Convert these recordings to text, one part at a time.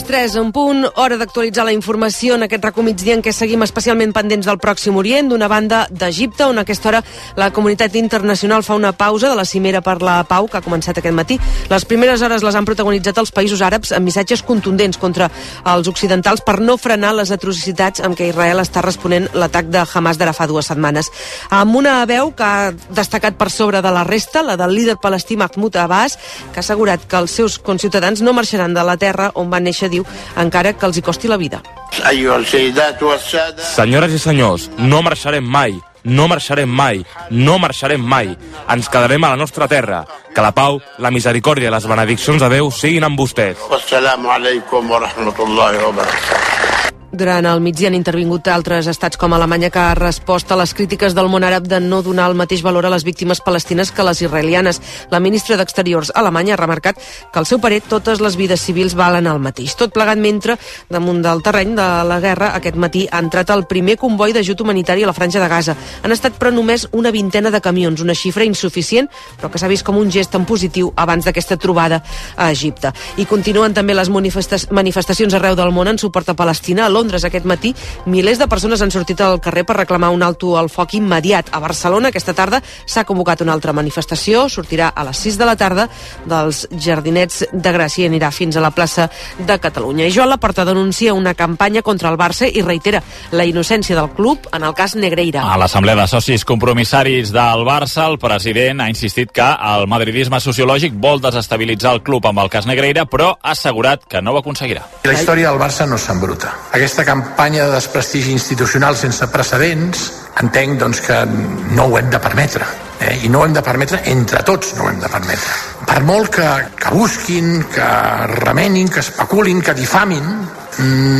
Les 3 en punt, hora d'actualitzar la informació en aquest recomigdia en què seguim especialment pendents del Pròxim Orient, d'una banda d'Egipte, on a aquesta hora la comunitat internacional fa una pausa de la cimera per la pau que ha començat aquest matí. Les primeres hores les han protagonitzat els països àrabs amb missatges contundents contra els occidentals per no frenar les atrocitats amb què Israel està responent l'atac de Hamas d'ara fa dues setmanes. Amb una veu que ha destacat per sobre de la resta, la del líder palestí Mahmoud Abbas, que ha assegurat que els seus conciutadans no marxaran de la terra on van néixer, diu, encara que els hi costi la vida. Senyores i senyors, no marxarem mai, no marxarem mai, no marxarem mai. Ens quedarem a la nostra terra. Que la pau, la misericòrdia i les benediccions de Déu siguin amb vostès. Wassalamu alaikum wa rahmatullahi wa barakatuh. Durant el migdia han intervingut altres estats com Alemanya que ha respost a les crítiques del món àrab de no donar el mateix valor a les víctimes palestines que les israelianes. La ministra d'Exteriors alemanya ha remarcat que al seu parer totes les vides civils valen el mateix. Tot plegat mentre, damunt del terreny de la guerra, aquest matí ha entrat el primer comboi d'ajut humanitari a la franja de Gaza. Han estat però només una vintena de camions, una xifra insuficient, però que s'ha vist com un gest en positiu abans d'aquesta trobada a Egipte. I continuen també les manifestacions arreu del món en suport a Palestina. A Londres aquest matí milers de persones han sortit al carrer per reclamar un alto al foc immediat. A Barcelona aquesta tarda s'ha convocat una altra manifestació, sortirà a les 6 de la tarda dels Jardinets de Gràcia i anirà fins a la plaça de Catalunya. I Joan Laporta denuncia una campanya contra el Barça i reitera la innocència del club en el cas Negreira. A l'Assemblea de Socis Compromissaris del Barça, el president ha insistit que el madridisme sociològic vol desestabilitzar el club amb el cas Negreira, però ha assegurat que no ho aconseguirà. La història del Barça no s'embruta. Aquesta campanya de desprestigi institucional sense precedents entenc doncs, que no ho hem de permetre. Eh? I no ho hem de permetre entre tots, no ho hem de permetre. Per molt que, que busquin, que remenin, que especulin, que difamin,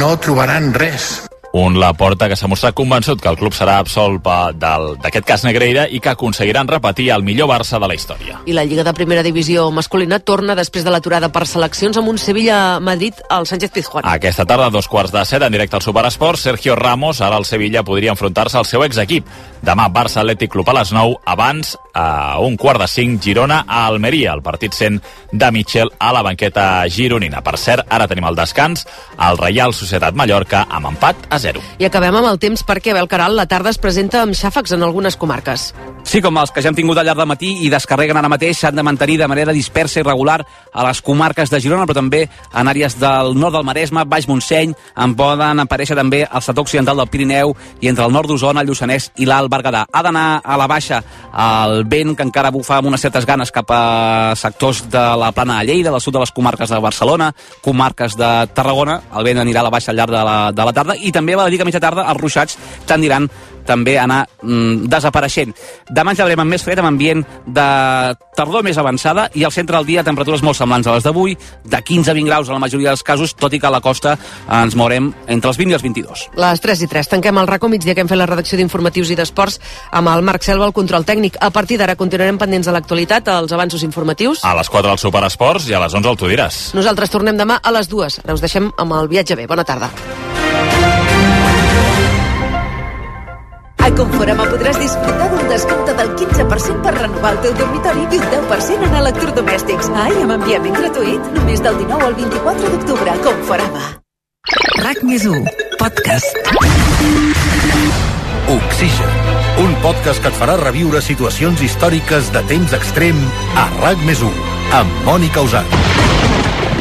no trobaran res. Un Laporta que s'ha mostrat convençut que el club serà absolt d'aquest cas Negreira i que aconseguiran repetir el millor Barça de la història. I la Lliga de Primera Divisió masculina torna després de l'aturada per seleccions amb un Sevilla-Madrid al Sánchez Pizjuán. Aquesta tarda, a dos quarts de set, en directe al Superesport, Sergio Ramos, ara el Sevilla, podria enfrontar-se al seu exequip. Demà, Barça Atlètic Club a les 9, abans, a un quart de cinc, Girona a Almeria, el partit sent de Michel a la banqueta gironina. Per cert, ara tenim el descans, el Reial Societat Mallorca amb empat a 0. I acabem amb el temps perquè Belcaral la tarda es presenta amb xàfecs en algunes comarques. Sí, com els que ja hem tingut al llarg del matí i descarreguen ara mateix, s'han de mantenir de manera dispersa i regular a les comarques de Girona, però també en àrees del nord del Maresme, Baix Montseny, en poden aparèixer també al sector occidental del Pirineu i entre el nord d'Osona, el Lluçanès i l'Alt Berguedà. Ha d'anar a la baixa el vent, que encara bufa amb unes certes ganes cap a sectors de la plana de Lleida, del sud de les comarques de Barcelona, comarques de Tarragona, el vent anirà a la baixa al llarg de la, de la tarda, i també a la dic a mitja tarda els ruixats tendiran també anar mm, desapareixent. Demà ens llevarem amb més fred, amb ambient de tardor més avançada i al centre del dia temperatures molt semblants a les d'avui, de 15 a 20 graus a la majoria dels casos, tot i que a la costa ens morem entre els 20 i els 22. Les 3 i 3. Tanquem el racó migdia que hem fet la redacció d'informatius i d'esports amb el Marc Selva, el control tècnic. A partir d'ara continuarem pendents de l'actualitat, els avanços informatius. A les 4 al Superesports i a les 11 al Tu diràs. Nosaltres tornem demà a les 2. Ara us deixem amb el viatge bé. Bona tarda. A Conforama podràs disfrutar d'un descompte del 15% per renovar el teu dormitori i un 10% en electrodomèstics. Ai, amb enviament gratuït. Només del 19 al 24 d'octubre. Conforama. RAC més 1, podcast. Oxigen, un podcast que et farà reviure situacions històriques de temps extrem a RAC més 1, amb Mònica Usat.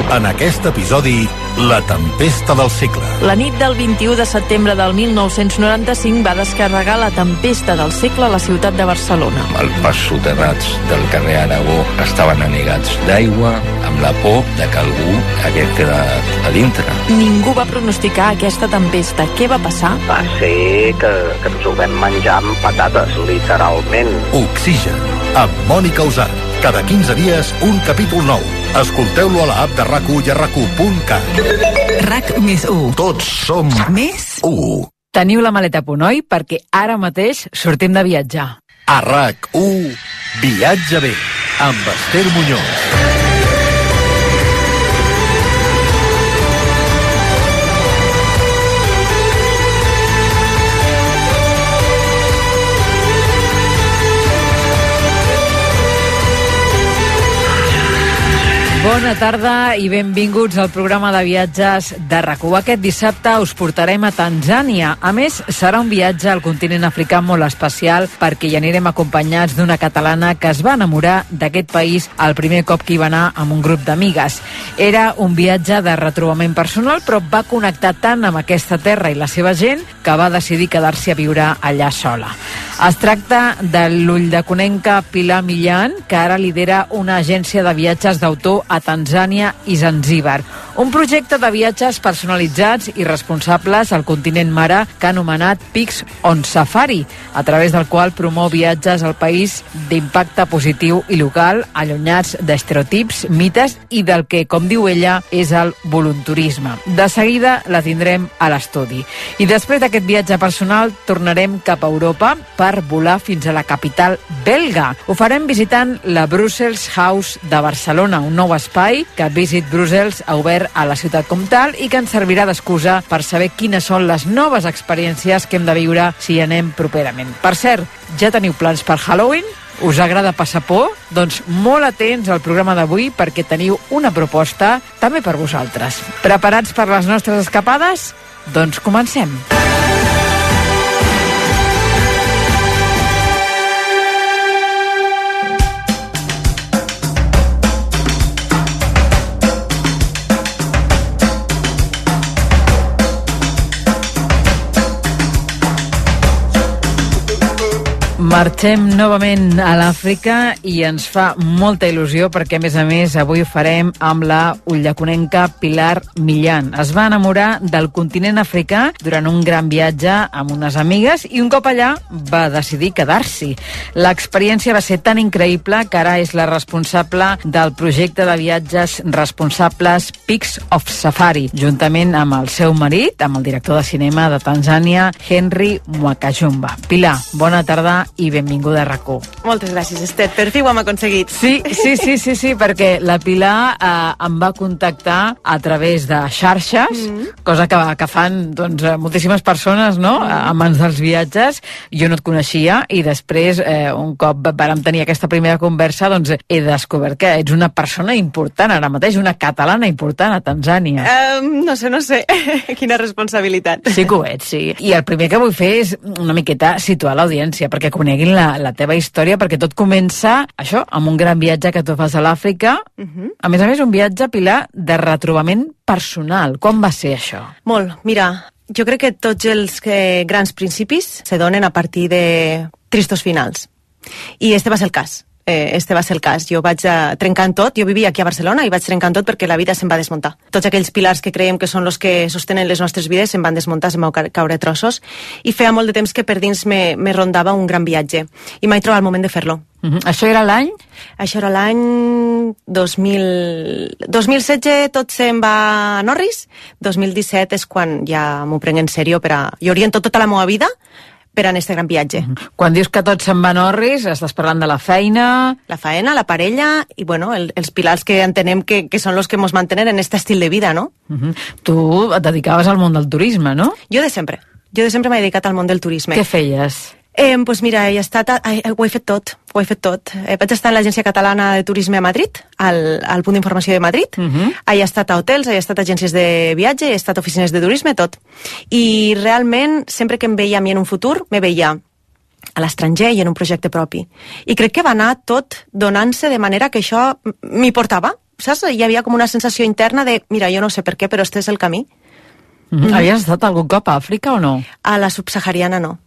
En aquest episodi, la tempesta del segle. La nit del 21 de setembre del 1995 va descarregar la tempesta del segle a la ciutat de Barcelona. Els pas soterrats del carrer Aragó estaven anegats d'aigua amb la por de que algú hagués quedat a dintre. Ningú va pronosticar aquesta tempesta. Què va passar? Va ser que, que ens ho vam menjar amb patates, literalment. Oxigen, amb Mònica Usat. Cada 15 dies, un capítol nou. Escolteu-lo a la app de rac i a rac RAC més 1. Tots som Més 1. Teniu la maleta a punt, oi? Perquè ara mateix sortim de viatjar. A RAC1, Viatge bé, amb Esther Muñoz. Bona tarda i benvinguts al programa de viatges de rac Aquest dissabte us portarem a Tanzània. A més, serà un viatge al continent africà molt especial perquè hi anirem acompanyats d'una catalana que es va enamorar d'aquest país el primer cop que hi va anar amb un grup d'amigues. Era un viatge de retrobament personal, però va connectar tant amb aquesta terra i la seva gent que va decidir quedar-s'hi a viure allà sola. Es tracta de l'ull de Conenca Pilar Millan, que ara lidera una agència de viatges d'autor a Tanzània i Zanzíbar. Un projecte de viatges personalitzats i responsables al continent mare que ha anomenat Pics on Safari, a través del qual promou viatges al país d'impacte positiu i local, allunyats d'estereotips, mites i del que, com diu ella, és el volunturisme. De seguida la tindrem a l'estudi. I després d'aquest viatge personal tornarem cap a Europa per volar fins a la capital belga. Ho farem visitant la Brussels House de Barcelona, un nou espai que Visit Brussels ha obert a la ciutat com tal i que ens servirà d'excusa per saber quines són les noves experiències que hem de viure si hi anem properament. Per cert, ja teniu plans per Halloween? Us agrada passar por? Doncs molt atents al programa d'avui perquè teniu una proposta també per vosaltres. Preparats per les nostres escapades? Doncs comencem. Marxem novament a l'Àfrica i ens fa molta il·lusió perquè, a més a més, avui ho farem amb la ullaconenca Pilar Millan. Es va enamorar del continent africà durant un gran viatge amb unes amigues i un cop allà va decidir quedar-s'hi. L'experiència va ser tan increïble que ara és la responsable del projecte de viatges responsables Pics of Safari, juntament amb el seu marit, amb el director de cinema de Tanzània, Henry Mwakajumba. Pilar, bona tarda i benvinguda a rac Moltes gràcies, Estet. Per fi ho hem aconseguit. Sí, sí, sí, sí, sí perquè la Pilar eh, em va contactar a través de xarxes, mm -hmm. cosa que, que fan doncs, eh, moltíssimes persones no? Mm -hmm. a mans dels viatges. Jo no et coneixia i després, eh, un cop vàrem tenir aquesta primera conversa, doncs he descobert que ets una persona important ara mateix, una catalana important a Tanzània. Um, no sé, no sé. Quina responsabilitat. Sí que ho ets, sí. I el primer que vull fer és una miqueta situar l'audiència, perquè coneguin la, la teva història, perquè tot comença, això, amb un gran viatge que tu fas a l'Àfrica. Uh mhm. -huh. A més a més, un viatge, Pilar, de retrobament personal. Com va ser això? Molt. Mira, jo crec que tots els que, grans principis se donen a partir de tristos finals. I este va ser el cas eh, este va ser el cas. Jo vaig a, trencant tot, jo vivia aquí a Barcelona i vaig trencant tot perquè la vida se'm va desmuntar. Tots aquells pilars que creiem que són els que sostenen les nostres vides se'm van desmuntar, se'm van caure trossos i feia molt de temps que per dins me, me rondava un gran viatge i mai trobat el moment de fer-lo. Uh mhm. -huh. Això era l'any? Això era l'any 2000... 2016 tot se'n va a Norris, 2017 és quan ja m'ho prenc en sèrio per a... Jo oriento tota la meva vida per a aquest gran viatge. Mm -hmm. Quan dius que tot se'n va Norris, estàs parlant de la feina... La feina, la parella i, bueno, el, els pilars que entenem que, que són els que ens mantenen en aquest estil de vida, no? Mm -hmm. Tu et dedicaves al món del turisme, no? Jo de sempre. Jo de sempre m'he dedicat al món del turisme. Què feies? Eh, pues mira, he estat, eh, ho he fet tot, ho he fet tot. Eh, vaig estar a l'Agència Catalana de Turisme a Madrid, al, al punt d'informació de Madrid. Uh -huh. He estat a hotels, he estat a agències de viatge, he estat a oficines de turisme, tot. I realment, sempre que em veia a mi en un futur, me veia a l'estranger i en un projecte propi. I crec que va anar tot donant-se de manera que això m'hi portava. Saps? Hi havia com una sensació interna de, mira, jo no sé per què, però este és el camí. Mm -hmm. Havies estat algun cop a Àfrica o no? A la subsahariana no.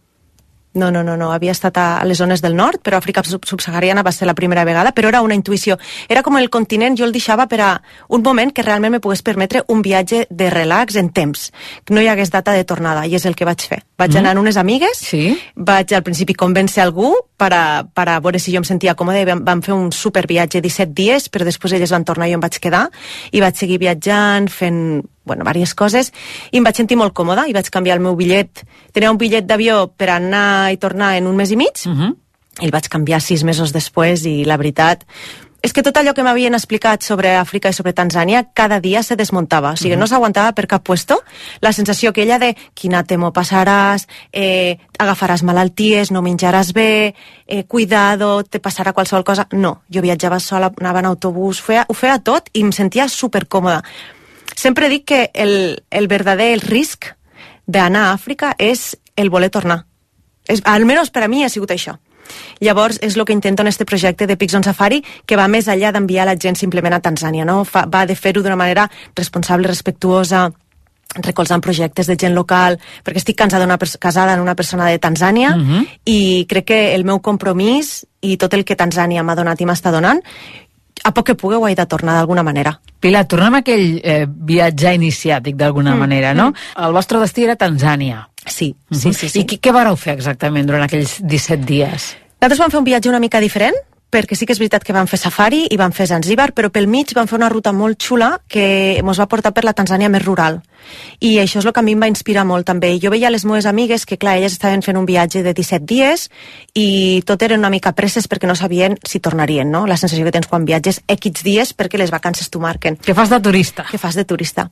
No, no, no, no. Havia estat a les zones del nord, però Àfrica subsahariana va ser la primera vegada, però era una intuïció. Era com el continent, jo el deixava per a un moment que realment me pogués permetre un viatge de relax en temps, que no hi hagués data de tornada, i és el que vaig fer. Vaig mm. anar amb unes amigues, sí. vaig al principi convèncer algú per a, per a veure si jo em sentia còmode, vam, vam fer un super viatge 17 dies, però després elles van tornar i jo em vaig quedar, i vaig seguir viatjant, fent bueno, diverses coses, i em vaig sentir molt còmoda i vaig canviar el meu bitllet. Tenia un bitllet d'avió per anar i tornar en un mes i mig, uh mhm. -huh. i el vaig canviar sis mesos després i la veritat és que tot allò que m'havien explicat sobre Àfrica i sobre Tanzània cada dia se desmuntava, o sigui, -huh. no s'aguantava per cap puesto la sensació que ella de quina temo passaràs, eh, agafaràs malalties, no menjaràs bé, eh, cuidado, te passarà qualsevol cosa... No, jo viatjava sola, anava en autobús, feia, ho feia tot i em sentia supercòmoda. Sempre dic que el, el verdader risc d'anar a Àfrica és el voler tornar. És, almenys per a mi ha sigut això. Llavors, és el que intento en este projecte de Pics on Safari, que va més enllà d'enviar la gent simplement a Tanzània, no? Fa, va de fer-ho d'una manera responsable, respectuosa, recolzant projectes de gent local, perquè estic cansada una casada en una persona de Tanzània Mhm. uh -huh. i crec que el meu compromís i tot el que Tanzània m'ha donat i m'està donant, a poc que pugui ho he de tornar d'alguna manera. Pilar, tornem a aquell eh, viatge iniciàtic d'alguna Mm, manera, no? mm. El vostre destí era Tanzània. Sí, Mhm. sí, sí, sí. I què, què vareu fer exactament durant aquells 17 dies? Nosaltres vam fer un viatge una mica diferent, perquè sí que és veritat que vam fer safari i vam fer Zanzíbar, però pel mig vam fer una ruta molt xula que ens va portar per la Tanzània més rural. I això és el que a mi em va inspirar molt també. Jo veia les meves amigues que, clar, elles estaven fent un viatge de 17 dies i tot eren una mica presses perquè no sabien si tornarien, no? La sensació que tens quan viatges X dies perquè les vacances t'ho marquen. Què fas de turista? Què fas de turista.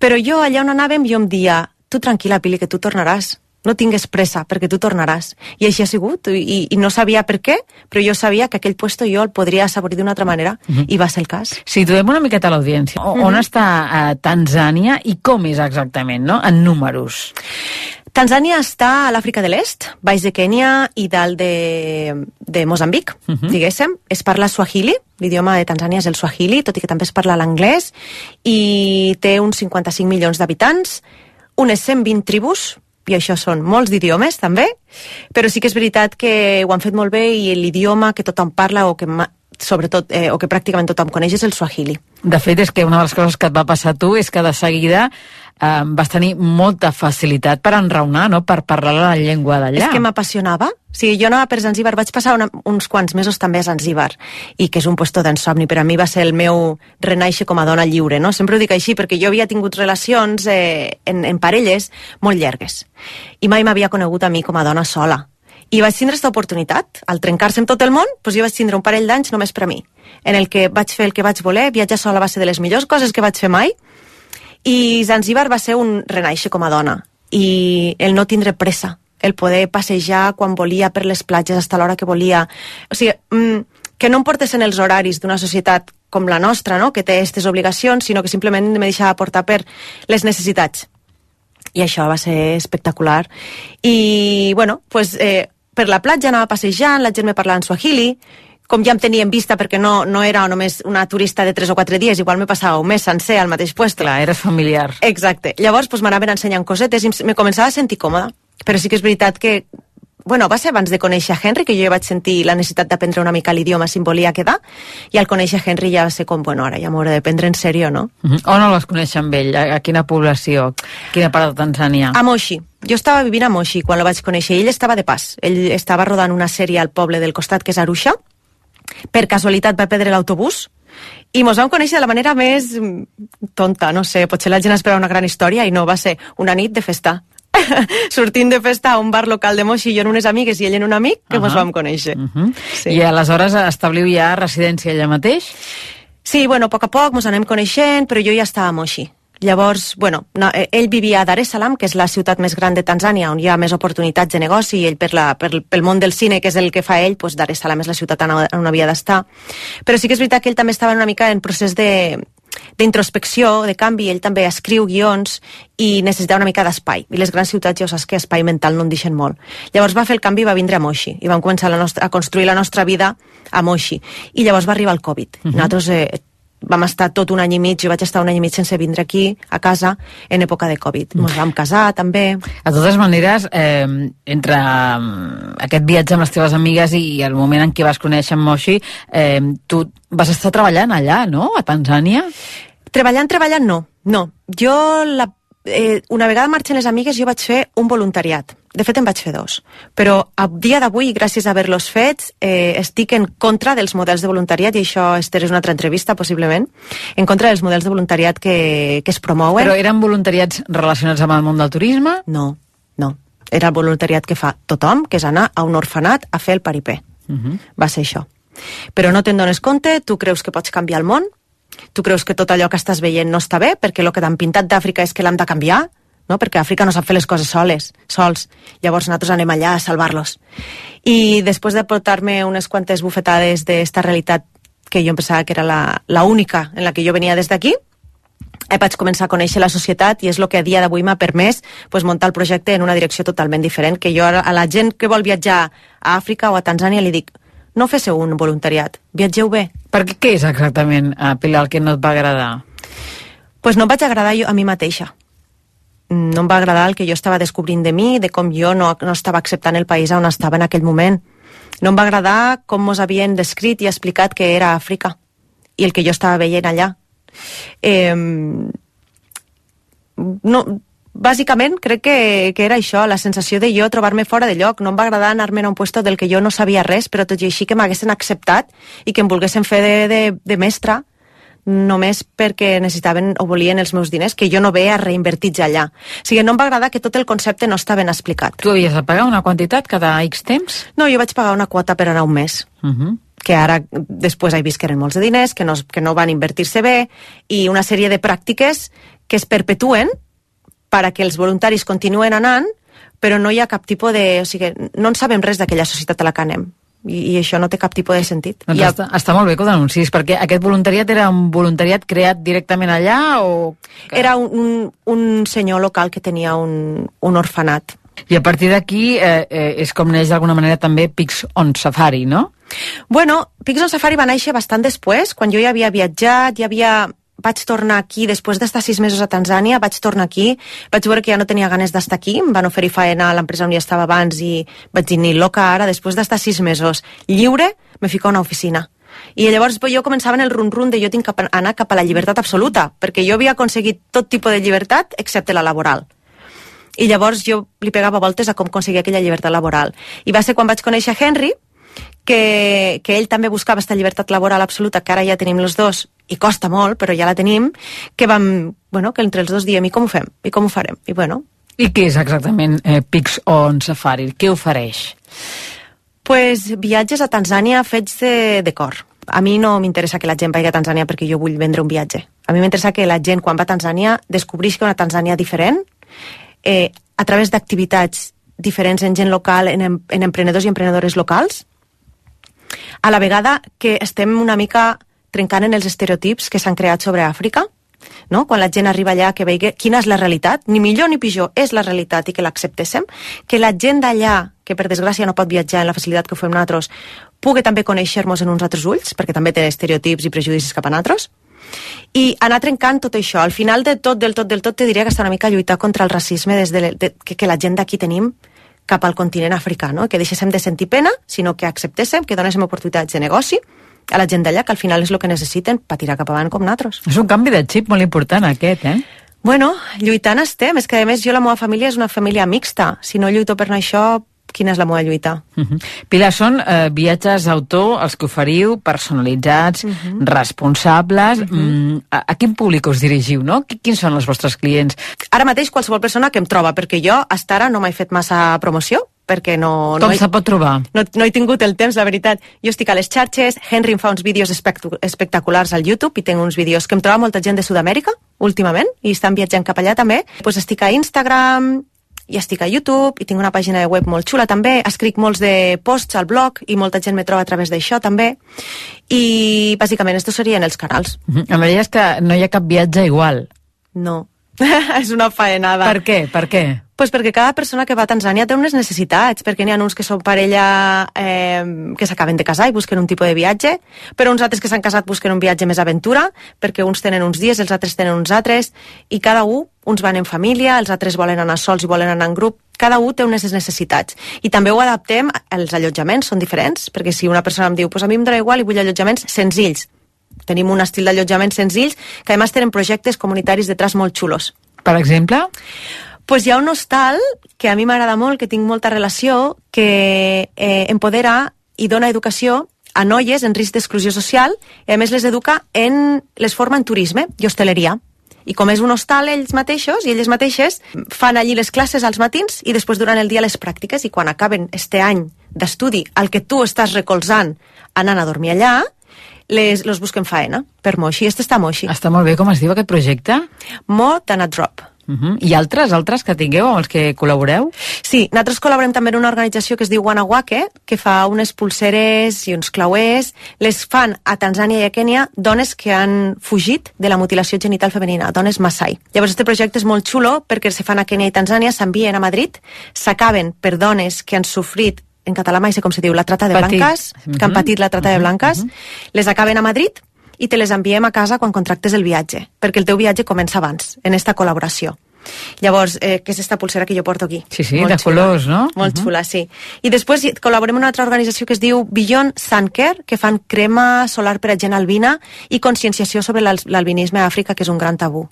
Però jo, allà on anàvem, jo em dia, tu tranquil·la, Pili, que tu tornaràs no tingues pressa, perquè tu tornaràs. I així ha sigut, i, i no sabia per què, però jo sabia que aquell puesto jo el podria assaborir d'una altra manera, Mhm. i va ser el cas. Situem una miqueta a l'audiència. O- On Mhm. està eh, Tanzània i com és exactament, no? En números. Tanzània està a l'Àfrica de l'Est, baix de Kènia i dalt de, de Mozambic, uh Mhm. -huh. diguéssim. Es parla swahili, l'idioma de Tanzània és el swahili, tot i que també es parla l'anglès, i té uns 55 milions d'habitants, unes 120 tribus, i això són molts d'idiomes també, però sí que és veritat que ho han fet molt bé i l'idioma que tothom parla o que sobretot, eh, o que pràcticament tothom coneix és el swahili. De fet, és que una de les coses que et va passar a tu és que de seguida eh, vas tenir molta facilitat per enraonar, no? per parlar la llengua d'allà. És que m'apassionava. O sigui, jo anava per Zanzíbar, vaig passar una, uns quants mesos també a Zanzíbar, i que és un puesto d'ensomni. Per a mi va ser el meu renaixer com a dona lliure, no? Sempre ho dic així, perquè jo havia tingut relacions eh, en, en parelles molt llargues. I mai m'havia conegut a mi com a dona sola. I vaig tindre aquesta oportunitat. Al trencar-se amb tot el món, doncs jo vaig tindre un parell d'anys només per a mi, en el que vaig fer el que vaig voler, viatjar sola va ser de les millors coses que vaig fer mai, i Zanzíbar va ser un renaixer com a dona i el no tindre pressa el poder passejar quan volia per les platges fins a l'hora que volia o sigui, mm, que no em portes en els horaris d'una societat com la nostra, no? que té aquestes obligacions, sinó que simplement me deixava portar per les necessitats. I això va ser espectacular. I, bueno, pues, eh, per la platja anava passejant, la gent me parlava en swahili, com ja em tenia en vista perquè no, no era només una turista de 3 o 4 dies, igual me passava un mes sencer al mateix puesto. Clar, eres familiar. Exacte. Llavors pues, m'anaven ensenyant cosetes i me començava a sentir còmoda. Però sí que és veritat que bueno, va ser abans de conèixer Henry que jo ja vaig sentir la necessitat d'aprendre una mica l'idioma si em volia quedar i al conèixer Henry ja va ser com, bueno, ara ja m'hauré de prendre en sèrio, no? Uh -huh. On el vas conèixer amb ell? A, a quina població? Quina part de Tanzània? A Moshi. Jo estava vivint a Moshi quan el vaig conèixer. Ell estava de pas. Ell estava rodant una sèrie al poble del costat, que és Arusha. Per casualitat va perdre l'autobús i mos vam conèixer de la manera més tonta, no sé, potser la gent esperava una gran història i no, va ser una nit de festa. Sortint de festa a un bar local de Moshi, jo en unes amigues i ell en un amic, que uh -huh. mos vam conèixer. Uh -huh. Sí. I aleshores establiu ja residència allà mateix? Sí, bueno, a poc a poc mos anem coneixent, però jo ja estava a Moshi. Llavors, bueno, no, eh, ell vivia a Dar es Salaam, que és la ciutat més gran de Tanzània, on hi ha més oportunitats de negoci, i ell per la, per, pel món del cine, que és el que fa ell, doncs Dar es Salaam és la ciutat on, on havia d'estar. Però sí que és veritat que ell també estava una mica en procés de d'introspecció, de canvi, ell també escriu guions i necessitava una mica d'espai. I les grans ciutats ja ho saps que espai mental no en deixen molt. Llavors va fer el canvi i va vindre a Moshi i vam començar la nostra, a construir la nostra vida a Moshi. I llavors va arribar el Covid. Uh Mhm. -huh. Nosaltres eh, vam estar tot un any i mig, jo vaig estar un any i mig sense vindre aquí, a casa, en època de Covid. Ens vam casar, també. De totes maneres, eh, entre aquest viatge amb les teves amigues i el moment en què vas conèixer en Moshi, eh, tu vas estar treballant allà, no?, a Tanzània? Treballant, treballant, no. No. Jo, la, eh, una vegada marxen les amigues, jo vaig fer un voluntariat. De fet, en vaig fer dos. Però a dia d'avui, gràcies a haver-los fets, eh, estic en contra dels models de voluntariat, i això, Esther, és una altra entrevista, possiblement, en contra dels models de voluntariat que, que es promouen. Però eren voluntariats relacionats amb el món del turisme? No, no. Era el voluntariat que fa tothom, que és anar a un orfenat a fer el paripé. Va ser això. Però no te'n dones compte, tu creus que pots canviar el món, tu creus que tot allò que estàs veient no està bé, perquè el que t'han pintat d'Àfrica és que l'hem de canviar, no? perquè Àfrica no sap fer les coses soles, sols. Llavors nosaltres anem allà a salvar-los. I després de portar-me unes quantes bufetades d'esta realitat que jo em pensava que era la, la única en la que jo venia des d'aquí, eh, vaig començar a conèixer la societat i és el que a dia d'avui m'ha permès pues, muntar el projecte en una direcció totalment diferent, que jo a la gent que vol viatjar a Àfrica o a Tanzània li dic no féssiu un voluntariat, viatgeu bé. Perquè què és exactament, uh, Pilar, el que no et va agradar? Pues no em vaig agradar jo a mi mateixa. No em va agradar el que jo estava descobrint de mi, de com jo no, no estava acceptant el país on estava en aquell moment. No em va agradar com mos havien descrit i explicat que era Àfrica i el que jo estava veient allà. Eh, no, bàsicament crec que, que era això, la sensació de jo trobar-me fora de lloc. No em va agradar anar-me a un puesto del que jo no sabia res, però tot i així que m'haguessin acceptat i que em volguessin fer de, de, de mestra només perquè necessitaven o volien els meus diners, que jo no veia reinvertits allà. O sigui, no em va agradar que tot el concepte no està ben explicat. Tu havies de pagar una quantitat cada X temps? No, jo vaig pagar una quota per anar un mes. Uh -huh que ara després he vist que eren molts de diners, que no, que no van invertir-se bé, i una sèrie de pràctiques que es perpetuen per a que els voluntaris continuen anant, però no hi ha cap tipus de... O sigui, no en sabem res d'aquella societat a la que anem. I, i això no té cap tipus de sentit. Doncs està, està molt bé que ho denuncis, perquè aquest voluntariat era un voluntariat creat directament allà o... Era un, un, un senyor local que tenia un, un orfanat. I a partir d'aquí eh, eh, és com neix d'alguna manera també Pics on Safari, no? Bueno, Pics on Safari va néixer bastant després, quan jo ja havia viatjat, ja havia vaig tornar aquí, després d'estar sis mesos a Tanzània, vaig tornar aquí, vaig veure que ja no tenia ganes d'estar aquí, em van oferir faena a l'empresa on ja estava abans i vaig dir, ni loca ara, després d'estar sis mesos lliure, me fico a una oficina. I llavors jo començava en el run-run de jo tinc que anar cap a la llibertat absoluta, perquè jo havia aconseguit tot tipus de llibertat excepte la laboral. I llavors jo li pegava voltes a com aconseguir aquella llibertat laboral. I va ser quan vaig conèixer Henry, que, que ell també buscava aquesta llibertat laboral absoluta, que ara ja tenim els dos, i costa molt, però ja la tenim, que vam, bueno, que entre els dos diem, i com ho fem? I com ho farem? I bueno... I què és exactament eh, Pix on Safari? Què ofereix? Pues viatges a Tanzània fets de, de cor. A mi no m'interessa que la gent vagi a Tanzània perquè jo vull vendre un viatge. A mi m'interessa que la gent, quan va a Tanzània, descobrisca una Tanzània diferent, eh, a través d'activitats diferents en gent local, en, en emprenedors i emprenedores locals, a la vegada que estem una mica trencant en els estereotips que s'han creat sobre Àfrica, no? quan la gent arriba allà que vegi quina és la realitat, ni millor ni pitjor, és la realitat i que l'acceptéssim, que la gent d'allà, que per desgràcia no pot viatjar en la facilitat que ho fem nosaltres, pugui també conèixer-nos en uns altres ulls, perquè també té estereotips i prejudicis cap a nosaltres, i anar trencant tot això. Al final de tot, del tot, del tot, te diria que està una mica lluitar contra el racisme des de, de que, que la gent d'aquí tenim cap al continent africà, no? que deixéssim de sentir pena, sinó que acceptéssim, que donéssim oportunitats de negoci a la gent d'allà, que al final és el que necessiten per tirar cap avant com nosaltres. És un canvi de xip molt important aquest, eh? Bueno, lluitant estem. És que, a més, jo la meva família és una família mixta. Si no lluito per això, quina és la meva lluita. Uh -huh. Pilar, són eh, viatges d'autor els que oferiu, personalitzats, uh -huh. responsables. Uh -huh. mm, a, a quin públic us dirigiu, no? Quins són els vostres clients? Ara mateix qualsevol persona que em troba, perquè jo hasta ara no m'he fet massa promoció, perquè no... Com no se pot trobar? No, no he tingut el temps, la veritat. Jo estic a les xarxes, Henry em fa uns vídeos espectaculars al YouTube i tinc uns vídeos que em troba molta gent de Sud-amèrica, últimament, i estan viatjant cap allà també. Pues estic a Instagram, i estic a YouTube i tinc una pàgina de web molt xula també, escric molts de posts al blog i molta gent me troba a través d'això també i bàsicament estos serien els canals. Uh -huh. Em deies que no hi ha cap viatge igual. No, és una faenada. Per què? Per què? Pues perquè cada persona que va a Tanzània té unes necessitats, perquè n'hi ha uns que són parella eh, que s'acaben de casar i busquen un tipus de viatge, però uns altres que s'han casat busquen un viatge més aventura, perquè uns tenen uns dies, els altres tenen uns altres, i cada un, uns van en família, els altres volen anar sols i volen anar en grup, cada un té unes necessitats. I també ho adaptem, els allotjaments són diferents, perquè si una persona em diu, pues a mi em dóna igual i vull allotjaments senzills, tenim un estil d'allotjament senzills que a més tenen projectes comunitaris detrás molt xulos. Per exemple? pues hi ha un hostal que a mi m'agrada molt, que tinc molta relació, que eh, empodera i dona educació a noies en risc d'exclusió social i a més les educa en les forma en turisme i hostaleria. I com és un hostal ells mateixos i elles mateixes, fan allí les classes als matins i després durant el dia les pràctiques i quan acaben este any d'estudi al que tu estàs recolzant anant a dormir allà, les, los busquen faena per Moixi. Este està a Moixi. Està molt bé, com es diu aquest projecte? Mo Than a Drop. Uh -huh. I altres, altres que tingueu amb els que col·laboreu? Sí, nosaltres col·laborem també en una organització que es diu Wanawake, que fa unes pulseres i uns clauers. Les fan a Tanzània i a Kènia dones que han fugit de la mutilació genital femenina, dones Masai. Llavors, aquest projecte és molt xulo perquè se fan a Kènia i Tanzània, s'envien a Madrid, s'acaben per dones que han sofrit en català mai sé com se diu, la trata de Patit. blanques, que han Mhm. patit la trata de blanques, les acaben a Madrid i te les enviem a casa quan contractes el viatge, perquè el teu viatge comença abans, en esta col·laboració. Llavors, eh, què és esta pulsera que jo porto aquí? Sí, sí, Molt de xula. colors, no? Molt Mhm. xula, sí. I després col·laborem amb una altra organització que es diu Beyond Sun Care, que fan crema solar per a gent albina i conscienciació sobre l'al- l'albinisme a Àfrica, que és un gran tabú.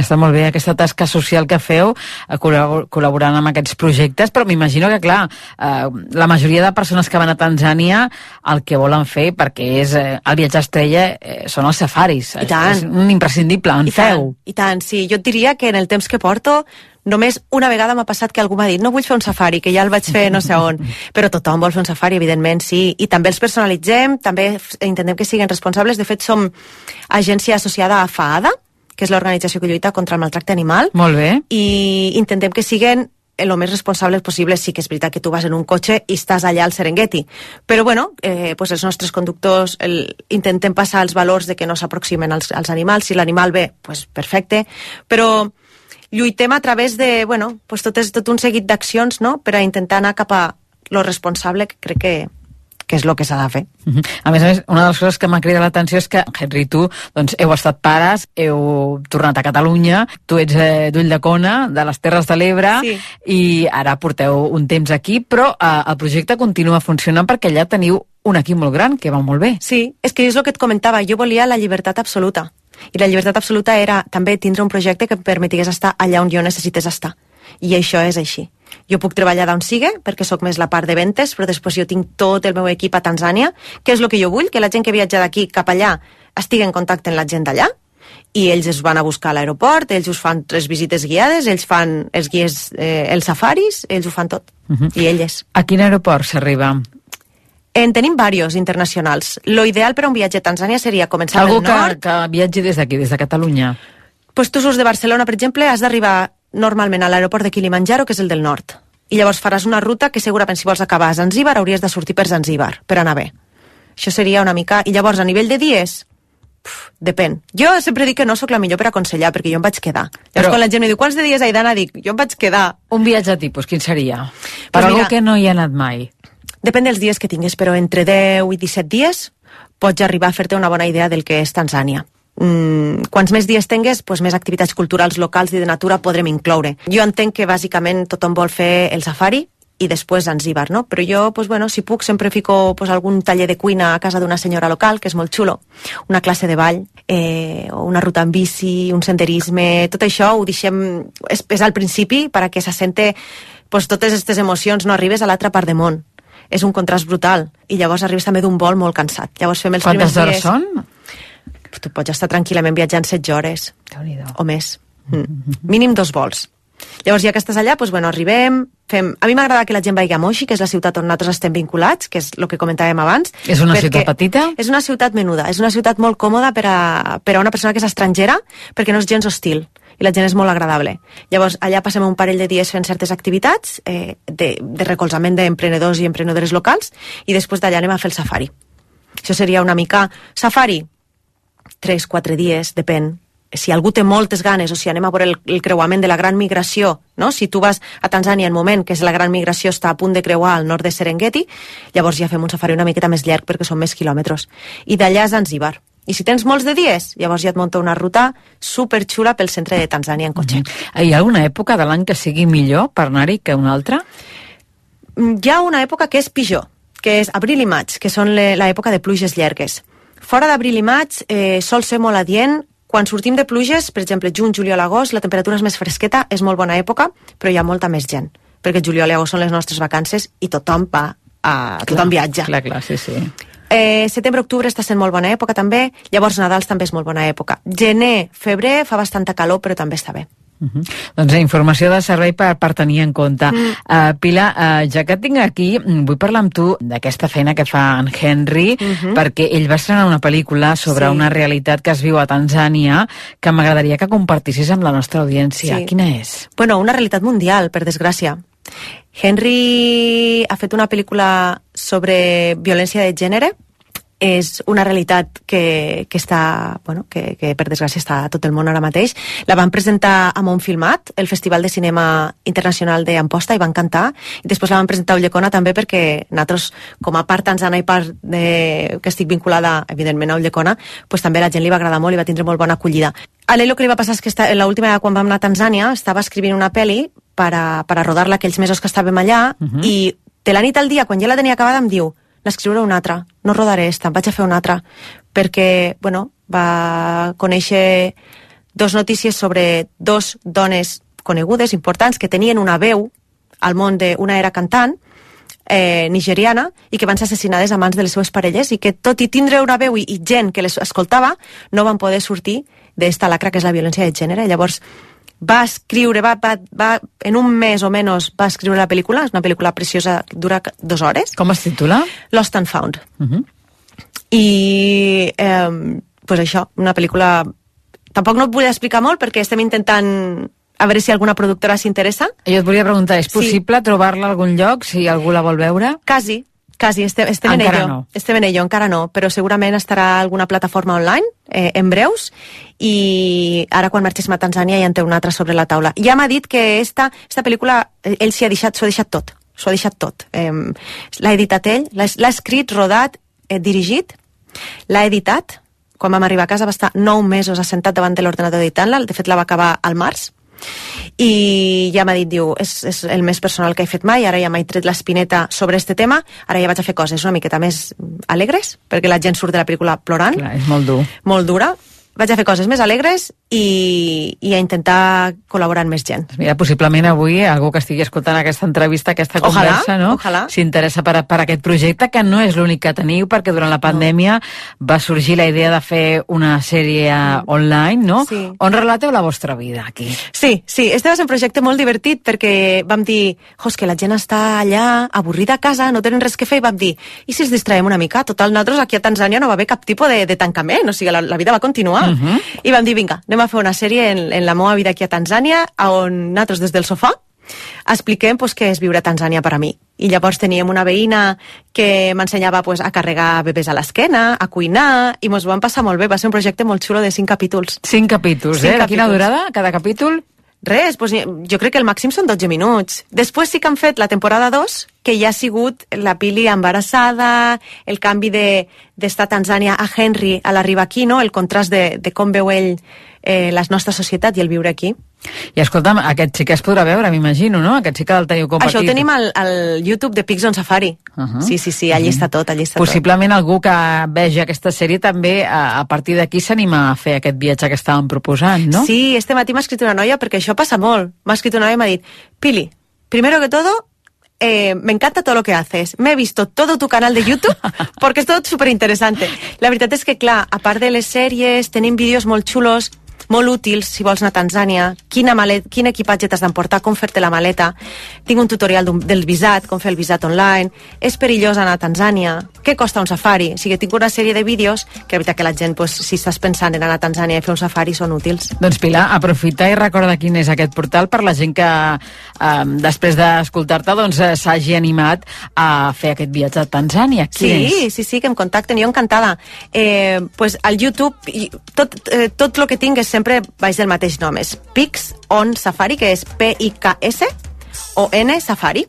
Està molt bé aquesta tasca social que feu eh, col·labor- col·laborant amb aquests projectes, però m'imagino que, clar, eh, la majoria de persones que van a Tanzània el que volen fer, perquè és eh, el viatge estrella, eh, són els safaris. I tant. És, un imprescindible, en I feu. tant, I tant, sí. Jo et diria que en el temps que porto només una vegada m'ha passat que algú m'ha dit no vull fer un safari, que ja el vaig fer no sé on. Però tothom vol fer un safari, evidentment, sí. I també els personalitzem, també intentem que siguin responsables. De fet, som agència associada a FAADA, que és l'organització que lluita contra el maltracte animal, Molt bé. i intentem que siguin el més responsables possible. Sí que és veritat que tu vas en un cotxe i estàs allà al Serengeti. Però, bueno, eh, pues els nostres conductors el, intentem passar els valors de que no s'aproximen als, als animals. Si l'animal ve, pues perfecte. Però lluitem a través de, bueno, pues tot, és, tot un seguit d'accions, no?, per a intentar anar cap a lo responsable, que crec que, que és el que s'ha de fer. Mhm. A més a més, una de les coses que m'ha cridat l'atenció és que, Henry, tu doncs, heu estat pares, heu tornat a Catalunya, tu ets eh, d'Ull de Cona, de les Terres de l'Ebre, Sí. i ara porteu un temps aquí, però eh, el projecte continua funcionant perquè allà teniu un equip molt gran, que va molt bé. Sí, és que és el que et comentava, jo volia la llibertat absoluta. I la llibertat absoluta era també tindre un projecte que em permetigués estar allà on jo necessités estar. I això és així. Jo puc treballar d'on sigui, perquè sóc més la part de ventes, però després jo tinc tot el meu equip a Tanzània, que és el que jo vull, que la gent que viatja d'aquí cap allà estigui en contacte amb la gent d'allà, i ells es van a buscar a l'aeroport, ells us fan tres visites guiades, ells fan els guies, eh, els safaris, ells ho fan tot. Mhm. I elles. A quin aeroport s'arriba? En tenim varios internacionals. Lo ideal per a un viatge a Tanzània seria començar Algú pel nord, que, que viatgi des d'aquí, des de Catalunya. pues tu surts de Barcelona, per exemple, has d'arribar normalment a l'aeroport de Kilimanjaro, que és el del nord. I llavors faràs una ruta que segurament si vols acabar a Zanzíbar hauries de sortir per Zanzíbar, per anar bé. Això seria una mica... I llavors, a nivell de dies, depèn. Jo sempre dic que no sóc la millor per aconsellar, perquè jo em vaig quedar. Llavors, Però- quan la gent em diu, quants de dies he d'anar? Dic, jo em vaig quedar. Un viatge tipus, quin seria? Per Pues algú mira- que no hi ha anat mai. Depèn dels dies que tinguis, però entre 10 i 17 dies pots arribar a fer-te una bona idea del que és Tanzània. Mm, quants més dies tingues, doncs més activitats culturals locals i de natura podrem incloure. Jo entenc que bàsicament tothom vol fer el safari i després Zanzíbar, no? Però jo, pues, bueno, si puc, sempre fico pues, algun taller de cuina a casa d'una senyora local, que és molt xulo, una classe de ball, eh, una ruta en bici, un senderisme, tot això ho deixem, és, és al principi per a que se sente pues, totes aquestes emocions, no arribes a l'altra part de món. És un contrast brutal. I llavors arribes també d'un vol molt cansat. Llavors fem els Quantes primers hores dies... són? Tu pots estar tranquil·lament viatjant 16 hores o més. Mm. Mínim dos vols. Llavors, ja que estàs allà, doncs, bueno, arribem, fem... A mi m'agrada que la gent vagi a Moixi, que és la ciutat on nosaltres estem vinculats, que és el que comentàvem abans. És una ciutat petita? És una ciutat menuda, és una ciutat molt còmoda per a, per a una persona que és estrangera, perquè no és gens hostil i la gent és molt agradable. Llavors, allà passem un parell de dies fent certes activitats eh, de, de recolzament d'emprenedors i emprenedores locals i després d'allà anem a fer el safari. Això seria una mica... Safari, 3-4 dies, depèn. Si algú té moltes ganes, o si anem a veure el, el creuament de la gran migració, no? si tu vas a Tanzània en moment que és la gran migració està a punt de creuar al nord de Serengeti, llavors ja fem un safari una miqueta més llarg perquè són més quilòmetres. I d'allà a Zanzíbar. I si tens molts de dies, llavors ja et munta una ruta superxula pel centre de Tanzània en cotxe. Hi ha alguna època de l'any que sigui millor per anar-hi que una altra? Mm, Hi ha una època que és pitjor, que és abril i maig, que són l'època de pluges llargues. Fora d'abril i maig eh, sol ser molt adient. Quan sortim de pluges, per exemple, juny, juliol, agost, la temperatura és més fresqueta, és molt bona època, però hi ha molta més gent, perquè juliol i agost són les nostres vacances i tothom va a... tothom viatja. Clar, clar, sí, sí. Eh, Setembre-octubre està sent molt bona època també, llavors Nadals també és molt bona època. Gener, febrer fa bastanta calor però també està bé. Uh -huh. Doncs informació de servei per, per tenir en compte. Uh, Pilar, uh, ja que et tinc aquí, mm, vull parlar amb tu d'aquesta feina que fa en Henry, uh -huh. perquè ell va estrenar una pel·lícula sobre Sí. una realitat que es viu a Tanzània que m'agradaria que compartissis amb la nostra audiència. Sí. Quina és? Bueno, una realitat mundial, per desgràcia. Henry ha fet una pel·lícula sobre violència de gènere. És una realitat que, que està, bueno, que, que per desgràcia està a tot el món ara mateix. La van presentar a Montfilmat, el Festival de Cinema Internacional d'Amposta, i van cantar. I després la van presentar a Ullecona també perquè nosaltres, com a part tanzana i part de, que estic vinculada, evidentment, a Ullecona, pues també la gent li va agradar molt i va tindre molt bona acollida. A l'ell el que li va passar és que l'última vegada quan vam anar a Tanzània estava escrivint una pel·li per a, per a rodar-la aquells mesos que estàvem allà uh -huh. i de la nit al dia, quan ja la tenia acabada, em diu n'escriuré una altra, no rodaré esta, vaig a fer una altra, perquè, bueno, va conèixer dos notícies sobre dos dones conegudes, importants, que tenien una veu al món de... Una era cantant, eh, nigeriana, i que van ser assassinades a mans de les seues parelles, i que tot i tindre una veu i, i gent que les escoltava, no van poder sortir d'esta lacra que és la violència de gènere. Llavors, va escriure, va, va, va, en un mes o menys va escriure la pel·lícula, és una pel·lícula preciosa, dura dues hores. Com es titula? Lost and Found. Uh -huh. I, eh, pues això, una pel·lícula... Tampoc no et vull explicar molt perquè estem intentant a veure si alguna productora s'interessa. Jo et volia preguntar, és possible sí. trobar-la a algun lloc si algú la vol veure? Quasi, quasi, estem, estem en Encara ello. no. Estem en ello, encara no, però segurament estarà alguna plataforma online eh, en breus i ara quan marxéssim a Tanzània ja en té una altra sobre la taula. Ja m'ha dit que esta, esta pel·lícula eh, ell s'hi ha deixat, s'ho ha deixat tot, s'ho ha deixat tot. Eh, l'ha editat ell, l'ha escrit, rodat, eh, dirigit, l'ha editat, quan vam arribar a casa va estar nou mesos assentat davant de l'ordenador editant-la, de fet la va acabar al març, i ja m'ha dit, diu, és, és el més personal que he fet mai, ara ja m'he tret l'espineta sobre este tema, ara ja vaig a fer coses una miqueta més alegres, perquè la gent surt de la pel·lícula plorant, Clar, és molt dur. molt dura, vaig a fer coses més alegres i, i a intentar col·laborar amb més gent. Mira, possiblement avui algú que estigui escoltant aquesta entrevista, aquesta Ojalà, conversa, no? ojalà. s'interessa per, per aquest projecte, que no és l'únic que teniu, perquè durant la pandèmia va sorgir la idea de fer una sèrie online, no? Sí. On relateu la vostra vida, aquí. Sí, sí, este va ser un projecte molt divertit perquè vam dir, és que la gent està allà avorrida a casa, no tenen res que fer, i vam dir, i si es distraem una mica? Total, nosaltres aquí a Tanzània no va haver cap tipus de, de tancament, o sigui, la, la vida va continuar. Uh -huh. I vam dir, vinga, anem a fer una sèrie en, en la meva vida aquí a Tanzània, on nosaltres des del sofà expliquem pues, què és viure a Tanzània per a mi. I llavors teníem una veïna que m'ensenyava pues, a carregar bebès a l'esquena, a cuinar, i mos ho vam passar molt bé. Va ser un projecte molt xulo de cinc capítols. Cinc capítols, Cinc eh? De quina capítols. durada, cada capítol? Res, doncs jo crec que el màxim són 12 minuts. Després sí que han fet la temporada 2, que ja ha sigut la Pili embarassada, el canvi de- d'estar de, Tanzània a Henry a l'arribar aquí, no? el contrast de, de com veu ell eh, la nostra societat i el viure aquí. I escolta'm, aquest sí que es podrà veure, m'imagino, no? Aquest sí que el teniu compartit. Això ho tenim al, al YouTube de Pigs on Safari. Uh -huh. Sí, sí, sí, allí està tot, allí està Possiblement algú que vegi aquesta sèrie també a, a partir d'aquí s'anima a fer aquest viatge que estàvem proposant, no? Sí, este matí m'ha escrit una noia perquè això passa molt. M'ha escrit una noia i m'ha dit, Pili, primero que todo, eh, me encanta todo lo que haces. Me he visto todo tu canal de YouTube porque es todo súper interesante. La veritat és que, clar, a part de les sèries, tenim vídeos molt xulos molt útils si vols anar a Tanzània, quina malet, quin equipatge t'has d'emportar, com fer-te la maleta. Tinc un tutorial d'un- del visat, com fer el visat online. És perillós anar a Tanzània? Què costa un safari? O sigui, tinc una sèrie de vídeos que la veritat que la gent, pues, si estàs pensant en anar a Tanzània i fer un safari, són útils. Doncs Pilar, aprofita i recorda quin és aquest portal per la gent que eh, després d'escoltar-te doncs, eh, s'hagi animat a fer aquest viatge a Tanzània. Quin Sí, és? sí, sí, que em contacten, jo encantada. Eh, pues al YouTube, tot, eh, tot el que tinc és sempre baix del mateix nom, és Pix on Safari, que és P-I-K-S o N Safari.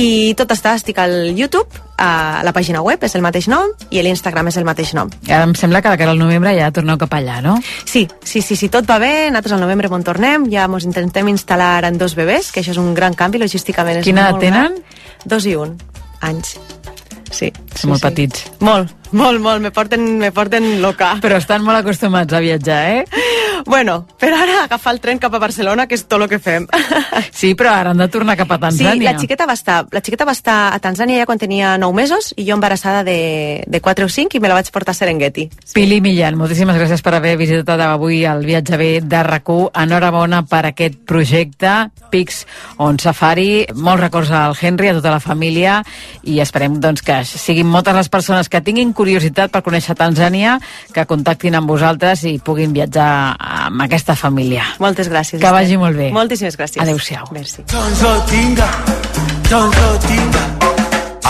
I tot està, estic al YouTube, a la pàgina web és el mateix nom i l'Instagram és el mateix nom. Ara em sembla que de cara al novembre ja torneu cap allà, no? Sí, sí, sí, sí, tot va bé, nosaltres al novembre on tornem, ja ens intentem instal·lar en dos bebès, que això és un gran canvi, logísticament Quina edat tenen? gran. Dos i un anys. Sí. Són molt petits. Molt, molt, molt, me porten, me porten loca. Però estan molt acostumats a viatjar, eh? Bueno, per ara agafar el tren cap a Barcelona, que és tot el que fem. Sí, però ara han de tornar cap a Sí, Tanzània. la xiqueta va estar, la xiqueta va estar a Tanzània ja quan tenia 9 mesos i jo embarassada de, de 4 o 5 i me la vaig portar a Serengeti. Pili Millan, moltíssimes gràcies per haver visitat avui el viatge bé de rac Enhorabona per aquest projecte Pix on Safari. Molts records al Henry, a tota la família i esperem doncs, que siguin moltes les persones que tinguin curiositat per conèixer Tanzània, que contactin amb vosaltres i puguin viatjar amb aquesta família. Moltes gràcies. Que vagi molt bé. Moltíssimes gràcies. Adéu-siau. Merci.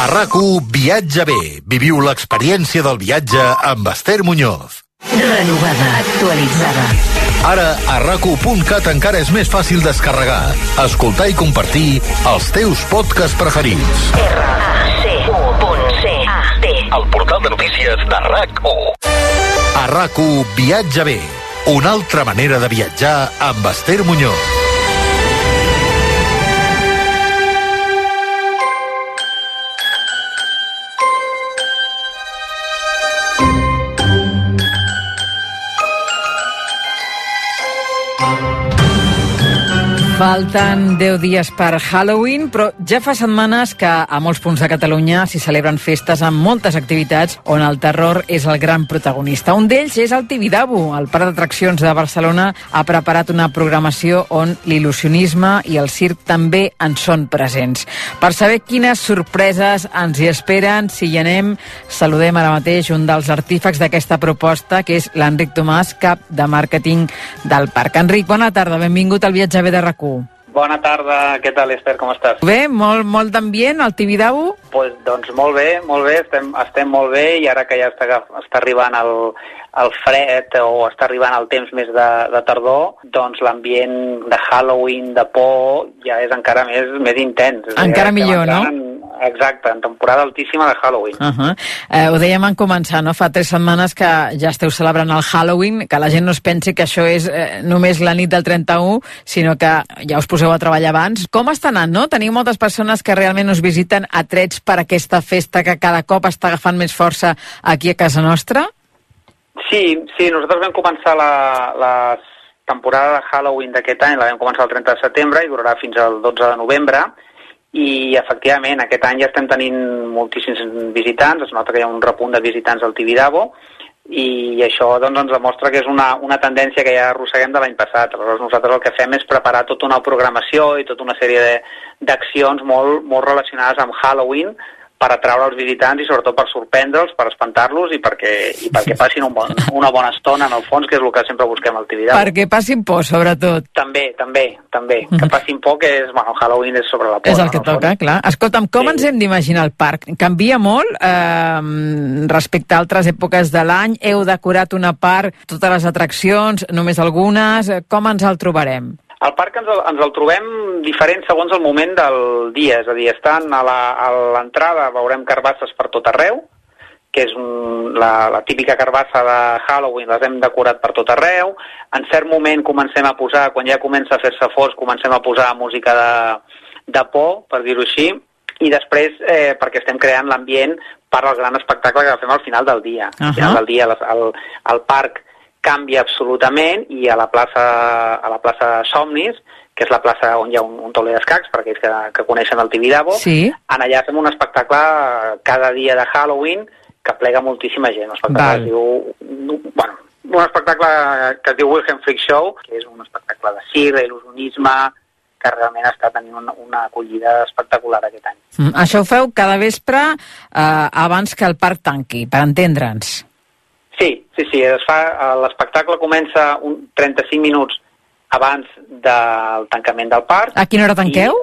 A rac Viatge bé. Viviu l'experiència del viatge amb Esther Muñoz. Renovada, actualitzada. Ara, a rac encara és més fàcil descarregar, escoltar i compartir els teus podcasts preferits. R-A-C-U.C-A-T El portal de notícies de RAC1. A rac Viatge bé. Una altra manera de viatjar amb Esther Muñoz. Falten 10 dies per Halloween, però ja fa setmanes que a molts punts de Catalunya s'hi celebren festes amb moltes activitats on el terror és el gran protagonista. Un d'ells és el Tibidabo. El Parc d'Atraccions de Barcelona ha preparat una programació on l'il·lusionisme i el circ també en són presents. Per saber quines sorpreses ens hi esperen, si hi anem, saludem ara mateix un dels artífecs d'aquesta proposta, que és l'Enric Tomàs, cap de màrqueting del Parc. Enric, bona tarda, benvingut al viatge de RAC1. Tibidabo. Bona tarda, què tal, Esther, com estàs? Bé, molt, molt d'ambient, al Tibidabo? Pues, doncs molt bé, molt bé, estem, estem molt bé i ara que ja està, està arribant el, el fred o està arribant el temps més de, de tardor, doncs l'ambient de Halloween, de por, ja és encara més, més intens. Encara estem millor, no? En, exacte, en temporada altíssima de Halloween. Uh -huh. eh, ho dèiem en començar, no? Fa tres setmanes que ja esteu celebrant el Halloween, que la gent no es pensi que això és eh, només la nit del 31, sinó que ja us poseu a treballar abans. Com està anant, no? Teniu moltes persones que realment us visiten atrets per aquesta festa que cada cop està agafant més força aquí a casa nostra? Sí, sí, nosaltres vam començar la, la temporada de Halloween d'aquest any, la vam començar el 30 de setembre i durarà fins al 12 de novembre, i efectivament aquest any ja estem tenint moltíssims visitants, es nota que hi ha un repunt de visitants al Tibidabo, i això doncs, ens demostra que és una, una tendència que ja arrosseguem de l'any passat. Aleshores nosaltres el que fem és preparar tota una programació i tota una sèrie d'accions molt, molt relacionades amb Halloween per atraure els visitants i sobretot per sorprendre'ls, per espantar-los i perquè, i perquè passin un bon, una bona estona en el fons, que és el que sempre busquem al Tibidabo. Perquè passin por, sobretot. També, també, també. Que passin por, que és, bueno, Halloween és sobre la por. És el no, que fons. toca, clar. Escolta'm, com ens hem d'imaginar el parc? Canvia molt eh, respecte a altres èpoques de l'any? Heu decorat una part, totes les atraccions, només algunes? Com ens el trobarem? El parc ens el, ens el trobem diferent segons el moment del dia, és a dir, estan a l'entrada, veurem carbasses per tot arreu, que és un, la, la típica carbassa de Halloween, les hem decorat per tot arreu. En cert moment comencem a posar, quan ja comença a fer-se fosc, comencem a posar música de, de por, per dir-ho així, i després, eh, perquè estem creant l'ambient per al gran espectacle que fem al final del dia. Al final del dia les- el, el parc canvia absolutament i a la plaça, a la plaça Somnis, que és la plaça on hi ha un, un tauler d'escacs, per aquells que, que coneixen el Tibidabo, Sí. en allà fem un espectacle cada dia de Halloween que plega moltíssima gent. Es diu... Bueno, un espectacle que es diu Wilhelm Freak Show, que és un espectacle de circ, d'il·lusionisme, que realment està tenint una, una acollida espectacular aquest any. Mm, Això ho feu cada vespre eh, abans que el parc tanqui, per entendre'ns. Sí, sí, sí, es fa, eh, l'espectacle comença un 35 minuts abans del tancament del parc. A quina hora tanqueu?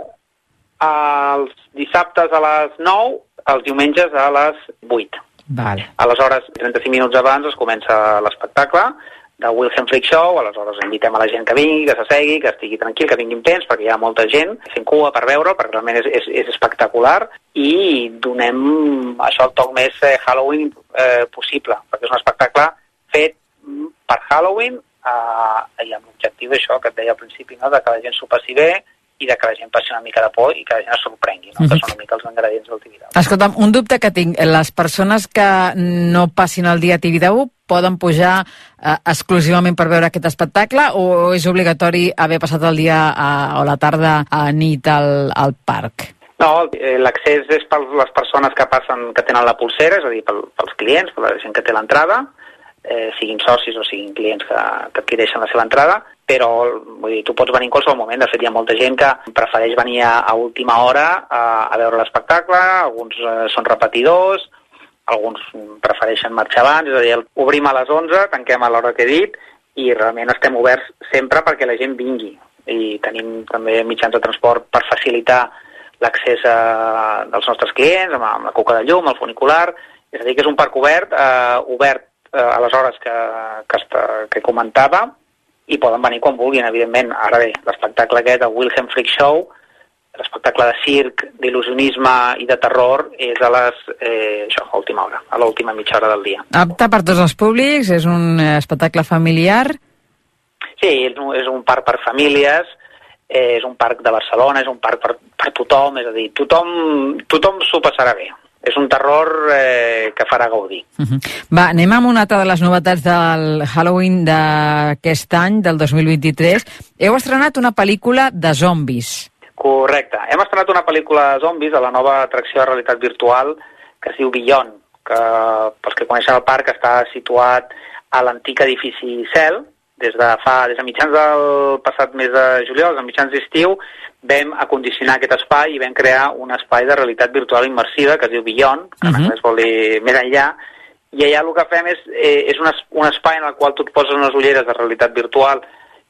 Els dissabtes a les 9, els diumenges a les 8. Vale. Aleshores, 35 minuts abans es comença l'espectacle de Wilhelm Freak Show, aleshores invitem a la gent que vingui, que s'assegui, que estigui tranquil, que vingui en temps, perquè hi ha molta gent fent cua per veure, perquè realment és, és, és espectacular, i donem això el toc més eh, Halloween eh, possible, perquè és un espectacle fet per Halloween eh, i amb l'objectiu d'això que et deia al principi, no? de que la gent s'ho passi bé i de que la gent passi una mica de por i que la gent es sorprengui, no? Mhm. que són una mica els ingredients del Tibidabo. Escolta'm, un dubte que tinc. Les persones que no passin el dia a Tibidabo poden pujar eh, exclusivament per veure aquest espectacle o és obligatori haver passat el dia a, o la tarda a nit al, al parc? No, eh, l'accés és per les persones que passen, que tenen la pulsera, és a dir, pel, pels clients, per la gent que té l'entrada, eh, siguin socis o siguin clients que, que adquireixen la seva entrada, però vull dir, tu pots venir en qualsevol moment. De fet, hi ha molta gent que prefereix venir a, a última hora a, a veure l'espectacle, alguns eh, són repetidors, alguns prefereixen marxar abans, és a dir, obrim a les 11, tanquem a l'hora que he dit, i realment estem oberts sempre perquè la gent vingui. I tenim també mitjans de transport per facilitar l'accés a- dels nostres clients, amb, amb la coca de llum, el funicular, és a dir, que és un parc obert, eh, obert eh, a les hores que, que, està, que comentava, i poden venir quan vulguin, evidentment. Ara bé, l'espectacle aquest, el Wilhelm Freak Show, l'espectacle de circ, d'il·lusionisme i de terror, és a les, eh, això, a última hora, a l'última mitja hora del dia. Apte per tots els públics, és un eh, espectacle familiar. Sí, és un, és un parc per famílies, eh, és un parc de Barcelona, és un parc per, per tothom, és a dir, tothom, tothom s'ho passarà bé. És un terror eh, que farà gaudir. Mhm. Va, anem amb una altra de les novetats del Halloween d'aquest any, del 2023. Heu estrenat una pel·lícula de zombis. Correcte. Hem estrenat una pel·lícula de zombis a la nova atracció de realitat virtual que es diu Beyond, que pels que coneixen el parc està situat a l'antic edifici Cel, des de fa des de mitjans del passat mes de juliol, a mitjans d'estiu, vam acondicionar aquest espai i vam crear un espai de realitat virtual immersiva que es diu Beyond, que uh -huh. més vol dir més enllà, i allà el que fem és, eh, és un, es, un espai en el qual tu et poses unes ulleres de realitat virtual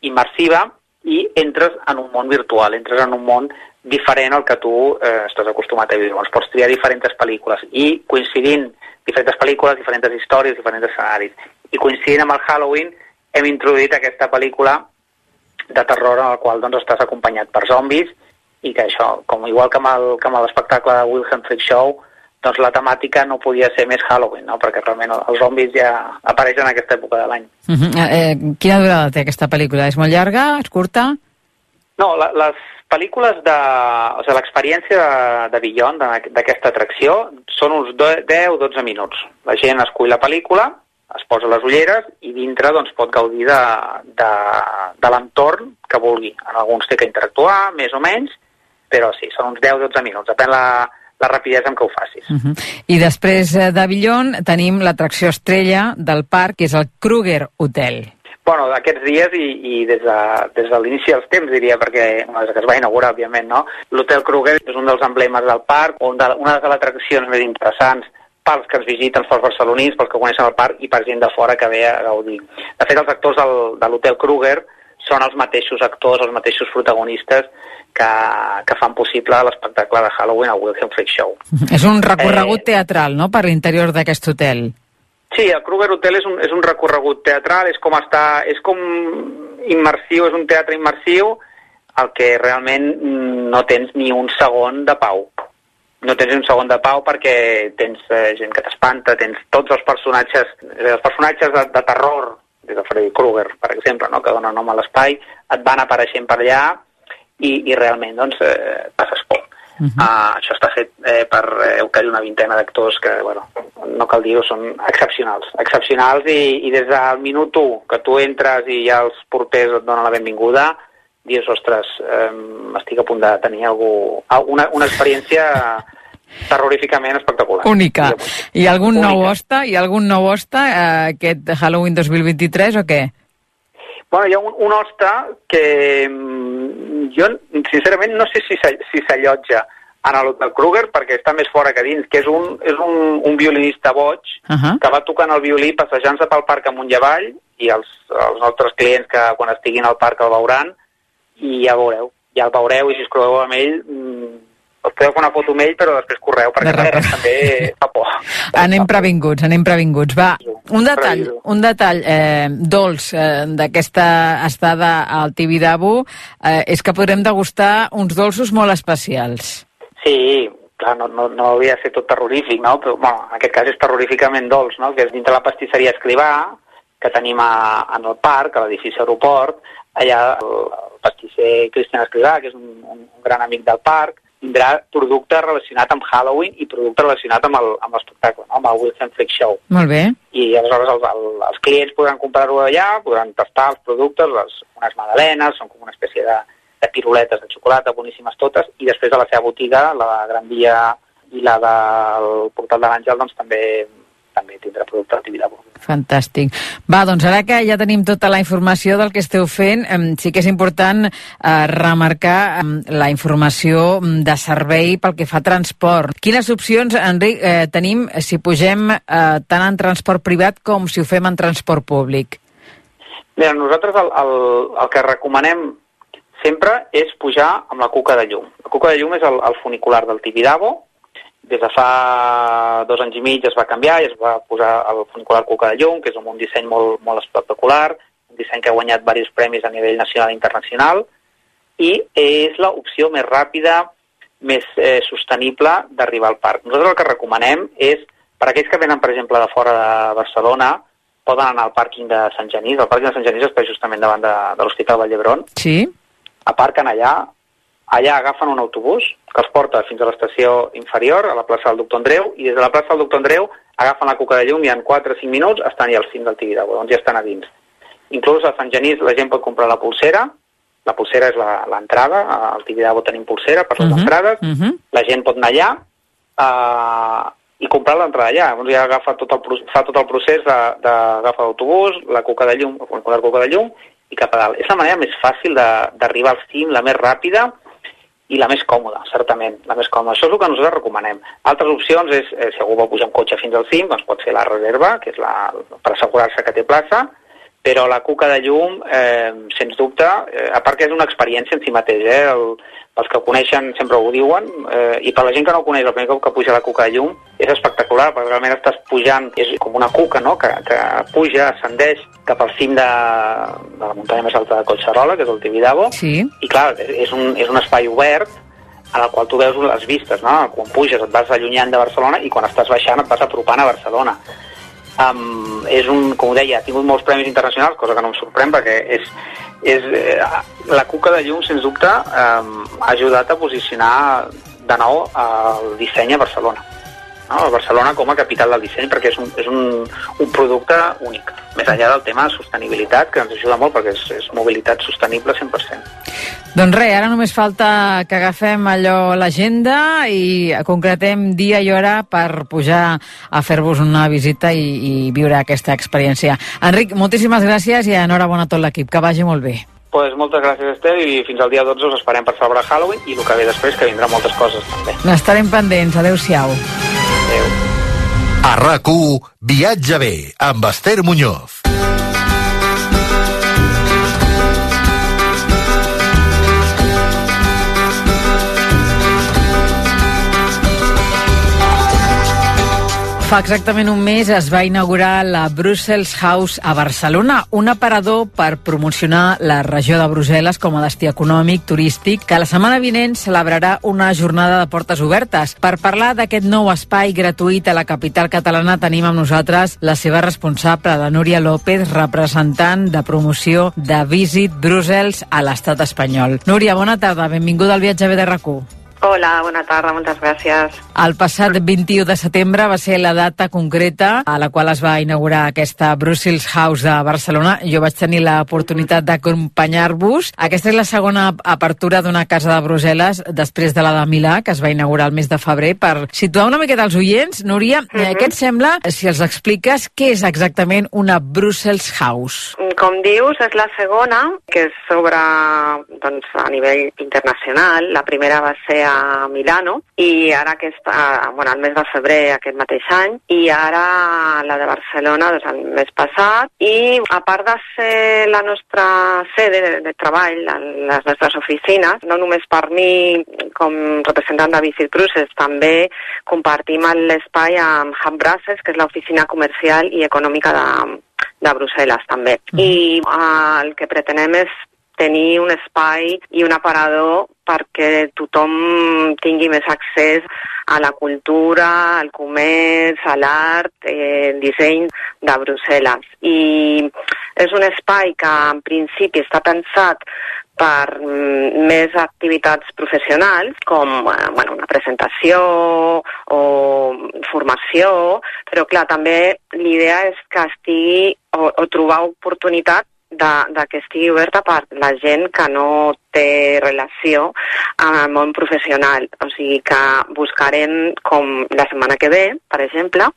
immersiva i entres en un món virtual, entres en un món diferent al que tu eh, estàs acostumat a viure. Llavors pots triar diferents pel·lícules i coincidint diferents pel·lícules, diferents històries, diferents escenaris. I coincidint amb el Halloween hem introduït aquesta pel·lícula de terror en el qual doncs, estàs acompanyat per zombis i que això, com igual que amb el- que amb l'espectacle de Wilhelm Freak Show, doncs la temàtica no podia ser més Halloween, no? perquè realment els zombis ja apareixen en aquesta època de l'any. Uh -huh. eh, quina durada té aquesta pel·lícula? És molt llarga? És curta? No, la, les pel·lícules de... O sigui, l'experiència de, de Beyond, d'aquesta atracció, són uns do- 10-12 minuts. La gent escull la pel·lícula, es posa les ulleres i dintre doncs, pot gaudir de, de, de l'entorn que vulgui. En alguns té que interactuar, més o menys, però sí, són uns 10-12 minuts. Depèn la, la rapidesa amb què ho facis. Uh -huh. I després eh, de Billon tenim l'atracció estrella del parc, que és el Kruger Hotel. Bueno, aquests dies i, i des, de, des de l'inici dels temps, diria, perquè des que es va inaugurar, òbviament, no? L'Hotel Kruger és un dels emblemes del parc, on de, una de les atraccions més interessants pels que ens visiten, pels barcelonins, pels que coneixen el parc i per gent de fora que ve a gaudir. De fet, els actors del, de l'Hotel Kruger són els mateixos actors, els mateixos protagonistes que, que fan possible l'espectacle de Halloween al Wilhelm Freak Show. És un recorregut teatral, no?, per l'interior d'aquest hotel. Sí, el Kruger Hotel és un, és un recorregut teatral, és com està, és com immersiu, és un teatre immersiu, el que realment mm, no tens ni un segon de pau. No tens un segon de pau perquè tens eh, gent que t'espanta, tens tots els personatges, els personatges de, de terror, des de Freddy Krueger, per exemple, no? que dona nom a l'espai, et van apareixent per allà i, i realment doncs, eh, passes por. Uh -huh. uh, això està fet eh, per eh, quasi una vintena d'actors que, bueno, no cal dir-ho, són excepcionals. Excepcionals i, i des del minut 1 que tu entres i ja els porters et donen la benvinguda, dius, ostres, eh, estic a punt de tenir algú, una, una experiència terroríficament espectacular. Única. Hi ha algun Única. nou hoste? Hi ha algun nou hoste eh, aquest Halloween 2023 o què? Bueno, hi ha un, un hoste que mm, jo, sincerament, no sé si s'all- si s'allotja en l'Hotel Kruger perquè està més fora que dins, que és un, és un, un violinista boig Uh -huh. que va tocant el violí passejant-se pel parc amunt i avall i els, els nostres clients que quan estiguin al parc el veuran i ja veureu, ja el veureu i si us creueu amb ell mm, us podeu fer una foto amb ell però després correu perquè realment també fa por. Anem previnguts, anem previnguts. Va, un detall, un detall eh, dolç eh, d'aquesta estada al Tibidabo eh, és que podrem degustar uns dolços molt especials. Sí, clar, no, no, no hauria de ser tot terrorífic, no? Però, bueno, en aquest cas és terroríficament dolç, no? Que és dintre la pastisseria Escrivà, que tenim a, en el parc, a l'edifici aeroport, allà el pastisser Cristian Escrivà, que és un, un, un gran amic del parc, tindrà producte relacionat amb Halloween i producte relacionat amb el- amb l'espectacle, no? amb el Wilson Freak Show. Molt bé. I aleshores els, el, els clients podran comprar-ho allà, podran tastar els productes, les, unes magdalenes, són com una espècie de, de piruletes de xocolata, boníssimes totes, i després a la seva botiga, la Gran Via i la del Portal de l'Àngel, doncs també també tindrà producte de Tibidabo. Fantàstic. Va, doncs ara que ja tenim tota la informació del que esteu fent, sí que és important eh, remarcar em, la informació de servei pel que fa a transport. Quines opcions, Enric, eh, tenim si pugem eh, tant en transport privat com si ho fem en transport públic? Mira, nosaltres el, el, el que recomanem sempre és pujar amb la cuca de llum. La cuca de llum és el, el funicular del Tibidabo. Des de fa dos anys i mig es va canviar i es va posar el funicular cuca de llum, que és un disseny molt, molt espectacular, un disseny que ha guanyat diversos premis a nivell nacional i internacional, i és l'opció més ràpida, més eh, sostenible d'arribar al parc. Nosaltres el que recomanem és, per aquells que venen, per exemple, de fora de Barcelona, poden anar al pàrquing de Sant Genís. El pàrquing de Sant Genís està justament davant de, de l'Hospital Vall d'Hebron. Sí. Aparquen allà, allà agafen un autobús que els porta fins a l'estació inferior, a la plaça del Doctor Andreu, i des de la plaça del Doctor Andreu agafen la cuca de llum i en 4 o 5 minuts estan ja al cim del Tibidabo, doncs ja estan a dins. Inclús a Sant Genís la gent pot comprar la pulsera, la pulsera és la- l'entrada, al Tibidabo tenim pulsera per les Mhm, entrades, mhm. la gent pot anar allà uh, i comprar l'entrada allà. Llavors ja agafa tot el, fa tot el procés de- d'agafar l'autobús, la cuca de llum, funicular cuca de llum i cap a dalt. És la manera més fàcil d'arribar al cim, la més ràpida i la més còmoda, certament, la més còmoda. Això és el que nosaltres recomanem. Altres opcions és, eh, si algú vol pujar amb cotxe fins al cim, doncs pot fer la reserva, que és la, per assegurar-se que té plaça, però la cuca de llum, eh, sens dubte, eh, a part que és una experiència en si mateix, eh, el, els que ho coneixen sempre ho diuen, eh, i per la gent que no ho coneix, el primer cop que puja la cuca de llum és espectacular, perquè realment estàs pujant, és com una cuca, no?, que, que puja, ascendeix cap al cim de, de la muntanya més alta de Collserola, que és el Tibidabo, Sí. i clar, és un, és un espai obert en el qual tu veus les vistes, no? Quan puges et vas allunyant de Barcelona i quan estàs baixant et vas apropant a Barcelona. Um, és un, com ho deia, ha tingut molts premis internacionals, cosa que no em sorprèn perquè és, és eh, la cuca de llum, sens dubte, um, ha ajudat a posicionar de nou el disseny a Barcelona. No? A Barcelona com a capital del disseny perquè és un, és un, un producte únic. Més enllà del tema sostenibilitat, que ens ajuda molt perquè és, és mobilitat sostenible 100%. Doncs res, ara només falta que agafem allò l'agenda i concretem dia i hora per pujar a fer-vos una visita i, i viure aquesta experiència. Enric, moltíssimes gràcies i enhorabona a tot l'equip. Que vagi molt bé. Pues moltes gràcies, Esther, i fins al dia 12 us esperem per celebrar Halloween i el que ve després, que vindrà moltes coses també. N'estarem pendents. Adéu-siau. A RAC1, Viatge bé, amb Esther Muñoz. Fa exactament un mes es va inaugurar la Brussels House a Barcelona, un aparador per promocionar la regió de Brussel·les com a destí econòmic, turístic, que la setmana vinent celebrarà una jornada de portes obertes. Per parlar d'aquest nou espai gratuït a la capital catalana tenim amb nosaltres la seva responsable, la Núria López, representant de promoció de Visit Brussels a l'estat espanyol. Núria, bona tarda, benvinguda al viatge de rac Hola, bona tarda, moltes gràcies. El passat 21 de setembre va ser la data concreta a la qual es va inaugurar aquesta Brussels House de Barcelona. Jo vaig tenir l'oportunitat d'acompanyar-vos. Aquesta és la segona apertura d'una casa de Brussel·les després de la de Milà, que es va inaugurar el mes de febrer. Per situar una miqueta els oients, Núria, mm -hmm. què et sembla si els expliques què és exactament una Brussels House? Com dius, és la segona, que és sobre, doncs, a nivell internacional. La primera va ser a Milano i ara aquesta, bueno, el mes de febrer aquest mateix any i ara la de Barcelona doncs, el mes passat i a part de ser la nostra sede de, de treball, les nostres oficines, no només per mi com representant de Visit Cruises, també compartim l'espai amb Hub Brussels, que és l'oficina comercial i econòmica de, de Brussel·les també. Mm. I uh, el que pretenem és tenir un espai i un aparador perquè tothom tingui més accés a la cultura, al comerç, a l'art, eh, el disseny de Brussel·les. I és un espai que en principi està pensat per mm, més activitats professionals, com eh, bueno, una presentació o formació, però clar, també l'idea és que estigui o, o trobar oportunitat de, de que estigui oberta per la gent que no té relació amb el món professional. O sigui que buscarem, com la setmana que ve, per exemple,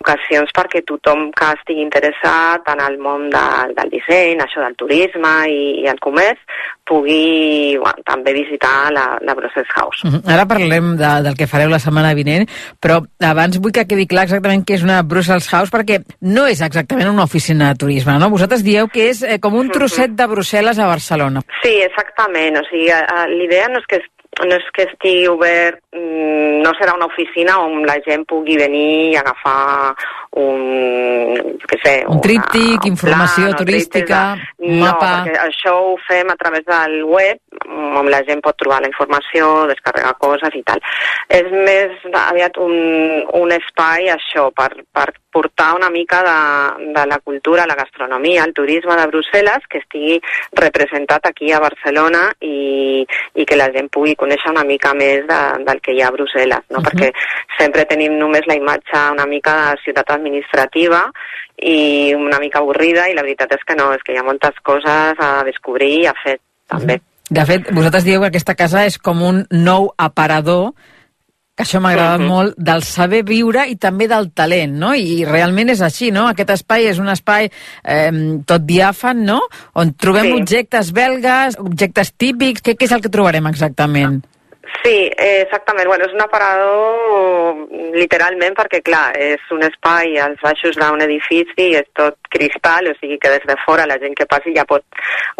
ocasions perquè tothom que estigui interessat en el món de, del disseny, això del turisme i, i el comerç, pugui bueno, també visitar la, la Brussels House. Uh -huh. Ara parlem de, del que fareu la setmana vinent, però abans vull que quedi clar exactament què és una Brussels House, perquè no és exactament una oficina de turisme, no? Vosaltres dieu que és eh, com un trosset de Brussel·les a Barcelona. Sí, exactament. O sigui, l'idea no és que no és que estigui obert, mm, no serà una oficina on la gent pugui venir i agafar un, què sé, un tríptic, una, informació plan, turística, de... un mapa... No, perquè això ho fem a través del web, on la gent pot trobar la informació, descarregar coses i tal. És més aviat un, un espai, això, per, per portar una mica de, de la cultura, la gastronomia, el turisme de Brussel·les que estigui representat aquí a Barcelona i, i que la gent pugui conèixer una mica més de, del que hi ha a Brussel·les, no? Uh -huh. perquè sempre tenim només la imatge una mica de ciutat administrativa i una mica avorrida i la veritat és que no, és que hi ha moltes coses a descobrir i a fer també. Uh -huh. De fet, vosaltres dieu que aquesta casa és com un nou aparador que això m'ha agradat uh -huh. molt, del saber viure i també del talent, no? I realment és així, no? Aquest espai és un espai eh, tot diàfan, no? On trobem sí. objectes belgues, objectes típics, què, què és el que trobarem exactament? Sí, exactament. Bueno, és un aparador literalment perquè, clar, és un espai als baixos d'un edifici i és tot cristal, o sigui que des de fora la gent que passi ja pot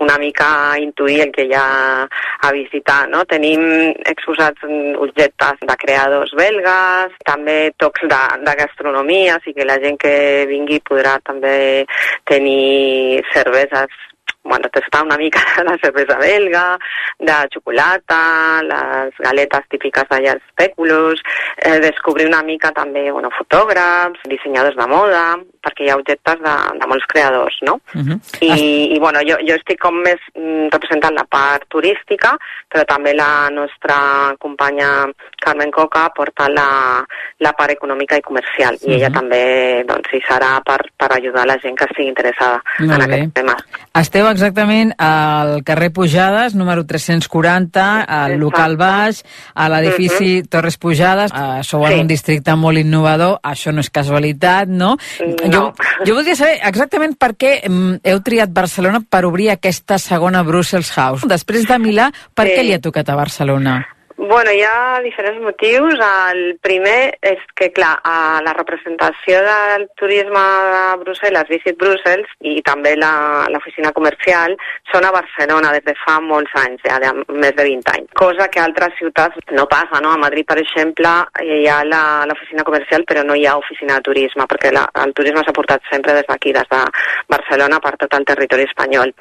una mica intuir el que hi ha a visitar, no? Tenim exposats objectes de creadors belgues, també tocs de, de gastronomia, o sigui que la gent que vingui podrà també tenir cerveses bueno, tastar una mica la cervesa belga, de xocolata, les galetes típiques d'allà els pèculos, eh, descobrir una mica també bueno, fotògrafs, dissenyadors de moda, perquè hi ha objectes de, de molts creadors, no? Uh -huh. I, I, bueno, jo, jo estic com més mm, representant la part turística, però també la nostra companya Carmen Coca porta la, la part econòmica i comercial, uh -huh. i ella també doncs, hi serà per, per ajudar la gent que estigui interessada Molt en aquest tema. Esteu exactament al carrer Pujades, número 340, al local baix, a l'edifici uh -huh. Torres Pujades. Uh, sou en sí. un districte molt innovador, això no és casualitat, no? no. Jo, jo voldria saber exactament per què um, heu triat Barcelona per obrir aquesta segona Brussels House. Després de Milà, per sí. què li ha tocat a Barcelona? Bueno, hi ha diferents motius. El primer és que, clar, a la representació del turisme de Brussel·les, Visit Brussels, i també l'oficina comercial, són a Barcelona des de fa molts anys, ja de més de 20 anys. Cosa que a altres ciutats no passa, no? A Madrid, per exemple, hi ha l'oficina comercial, però no hi ha oficina de turisme, perquè la, el turisme s'ha portat sempre des d'aquí, des de Barcelona, per tot el territori espanyol.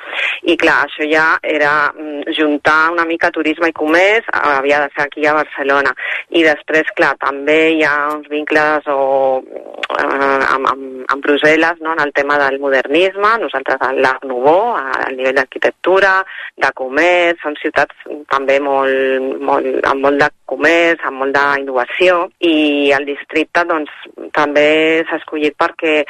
I, clar, això ja era mm, juntar una mica turisme i comerç, havia de ser aquí a Barcelona. I després, clar, també hi ha uns vincles o, eh, amb, amb, amb Brussel·les no? en el tema del modernisme, nosaltres a l'Art Nouveau, al nivell d'arquitectura, de comerç, són ciutats també molt, molt, amb molt de comerç, amb molt d'innovació i el districte doncs, també s'ha escollit perquè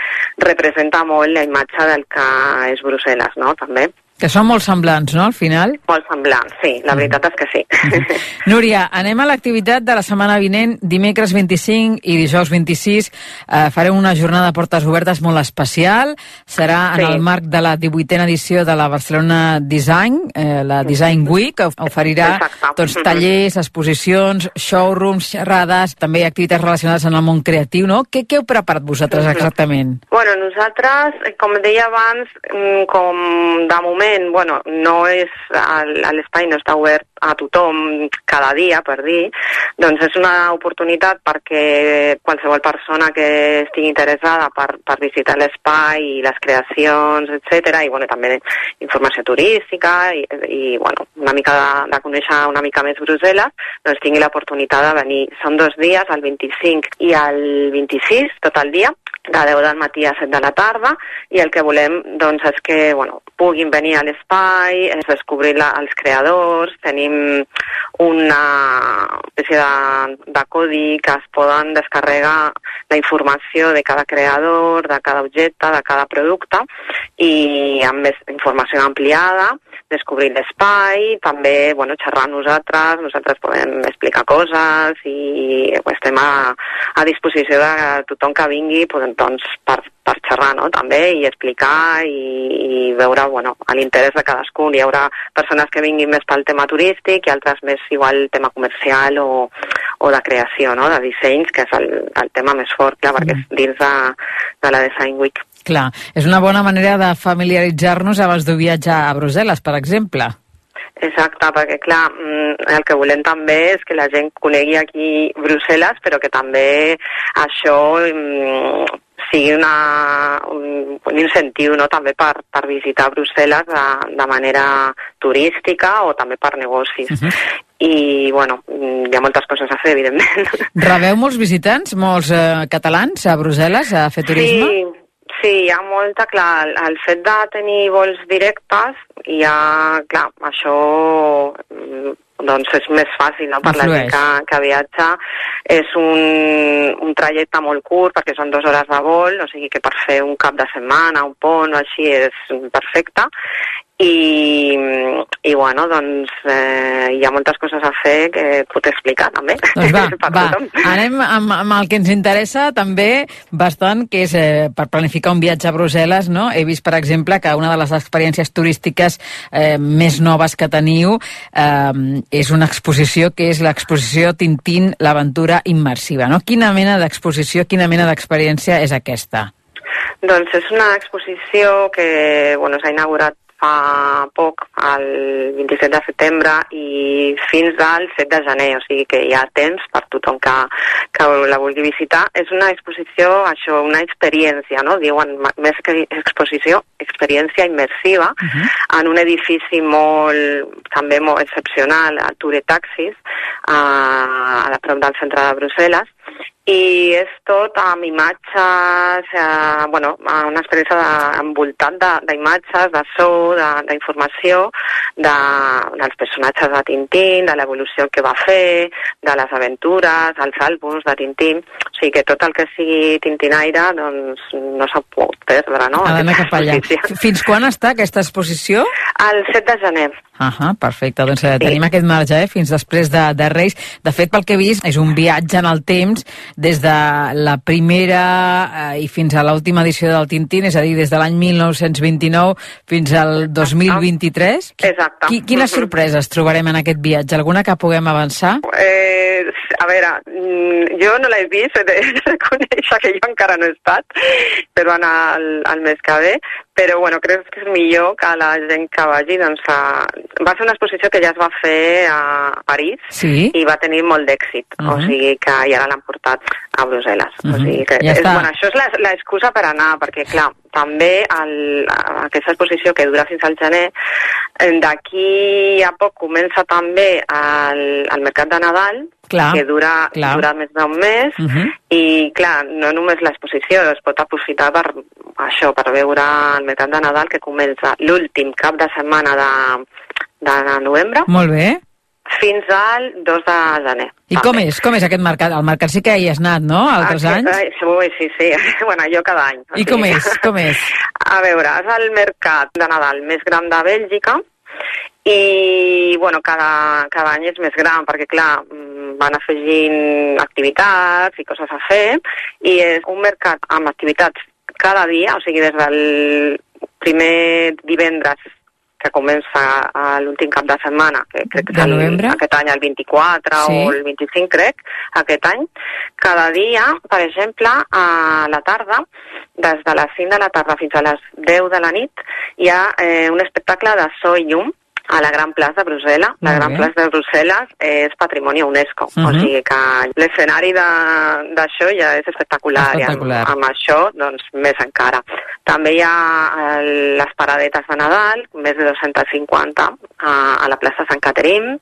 representa molt la imatge del que és Brussel·les, no? també. Que són molt semblants, no, al final? Molt semblants, sí, la mm. veritat és que sí. Núria, anem a l'activitat de la setmana vinent, dimecres 25 i dijous 26. Eh, farem una jornada de portes obertes molt especial. Serà sí. en el marc de la 18a edició de la Barcelona Design, eh, la Design Week, que oferirà doncs, tallers, exposicions, showrooms, xerrades, també activitats relacionades amb el món creatiu, no? Què, què heu preparat vosaltres exactament? Bueno, nosaltres, com deia abans, mm, com de moment moment, bueno, no és, l'espai no està obert a tothom cada dia, per dir, doncs és una oportunitat perquè qualsevol persona que estigui interessada per, per visitar l'espai i les creacions, etc i bueno, també informació turística i, i bueno, una mica de, de conèixer una mica més Brussel·les, doncs tingui l'oportunitat de venir. Són dos dies, el 25 i el 26, tot el dia, de 10 del matí a 7 de la tarda, i el que volem doncs, és que bueno, puguin venir a l'espai, es descobrir la, els creadors, tenim una espècie de, de codi que es poden descarregar la informació de cada creador, de cada objecte, de cada producte i amb més informació ampliada descobrir l'espai, també bueno, xerrar amb nosaltres, nosaltres podem explicar coses i estem a, a disposició de tothom que vingui pues, doncs, per, per xerrar no? també i explicar i, i veure bueno, l'interès de cadascun. Hi haurà persones que vinguin més pel tema turístic i altres més igual tema comercial o, o de creació, no? de dissenys, que és el, el tema més fort, clar, perquè és dins de, de la Design Week. Clar, és una bona manera de familiaritzar-nos abans d'un viatge a Brussel·les, per exemple. Exacte, perquè clar, mm, el que volem també és que la gent conegui aquí Brussel·les, però que també això mm, sigui una, un, un incentiu no? també per, per visitar Brussel·les de, de manera turística o també per negocis. Uh -huh. I, bueno, mm, hi ha moltes coses a fer, evidentment. Rebeu molts visitants, molts eh, catalans a Brussel·les a fer turisme? Sí, Sí, hi ha molta, clar, el, fet de tenir vols directes, hi ha, clar, això mm, doncs és més fàcil no? per la gent que, que viatja. És un, un trajecte molt curt perquè són dues hores de vol, o sigui que per fer un cap de setmana, un pont o així és perfecte i, i bueno, doncs eh, hi ha moltes coses a fer que puc explicar també doncs va, va. anem amb, amb el que ens interessa també bastant que és eh, per planificar un viatge a Brussel·les no? he vist per exemple que una de les experiències turístiques eh, més noves que teniu eh, és una exposició que és l'exposició Tintín l'aventura immersiva no? quina mena d'exposició, quina mena d'experiència és aquesta? Doncs és una exposició que bueno, s'ha inaugurat fa poc, el 27 de setembre, i fins al 7 de gener, o sigui que hi ha temps per tothom que, que la vulgui visitar. És una exposició, això, una experiència, no? Diuen, més que exposició, experiència immersiva, uh -huh. en un edifici molt, també molt excepcional, a Ture Taxis, a, a prop del centre de Brussel·les, i és tot amb imatges, eh, bueno, una experiència de, envoltat d'imatges, de, de so, d'informació de, de, dels personatges de Tintín, de l'evolució que va fer, de les aventures, els àlbums de Tintín, o sigui que tot el que sigui tintinaire doncs no s'ho pot perdre, no? Fins quan està aquesta exposició? El 7 de gener. Uh -huh, perfecte, doncs eh, sí. tenim aquest marge eh, fins després de, de Reis. De fet, pel que he vist, és un viatge en el temps des de la primera eh, i fins a l'última edició del Tintín, és a dir, des de l'any 1929 fins al 2023. Exacte. Qui, quines -huh. sorpreses trobarem en aquest viatge? Alguna que puguem avançar? Eh, a veure, mm, jo no l'he vist, he de reconèixer que jo encara no he estat, però anar al, al mes que ve, però bueno, crec que és millor que la gent que vagi doncs, a, va ser una exposició que ja es va fer a París sí? i va tenir molt d'èxit, uh -huh. o sigui que ja ara l'han portat a Brussel·les. Uh -huh. O sigui que ja és, bueno, això és l'excusa per anar, perquè clar, també el, aquesta exposició que dura fins al gener, d'aquí a poc comença també el, el Mercat de Nadal, clar, que dura, clar. dura més d'un mes, Uh -huh. i clar, no només l'exposició, es pot aprofitar per això, per veure el Mercat de Nadal que comença l'últim cap de setmana de, de novembre. Molt bé. Fins al 2 de gener. I com és? Com és aquest mercat? El mercat sí que hi has anat, no?, altres Aquest, anys? ai, Sí, sí, sí. Bueno, jo cada any. I com és? Com és? A veure, és el mercat de Nadal més gran de Bèlgica i, bueno, cada, cada any és més gran perquè, clar, mm, van afegint activitats i coses a fer i és un mercat amb activitats cada dia, o sigui, des del primer divendres que comença a l'últim cap de setmana, que crec que és el, novembre? aquest any el 24 Sí. o el 25, crec, aquest any. Cada dia, per exemple, a la tarda, des de les 5 de la tarda fins a les 10 de la nit, hi ha eh, un espectacle de so i llum a la Gran Plaça de Brussel·les. La Gran. Plaça de Brussel·les és patrimoni UNESCO, o Mhm. sigui que l'escenari d'això ja és espectacular, Espectacular. i amb, amb això doncs més encara. També hi ha eh, les paradetes de Nadal, més de 250 a, a la plaça Sant Caterim.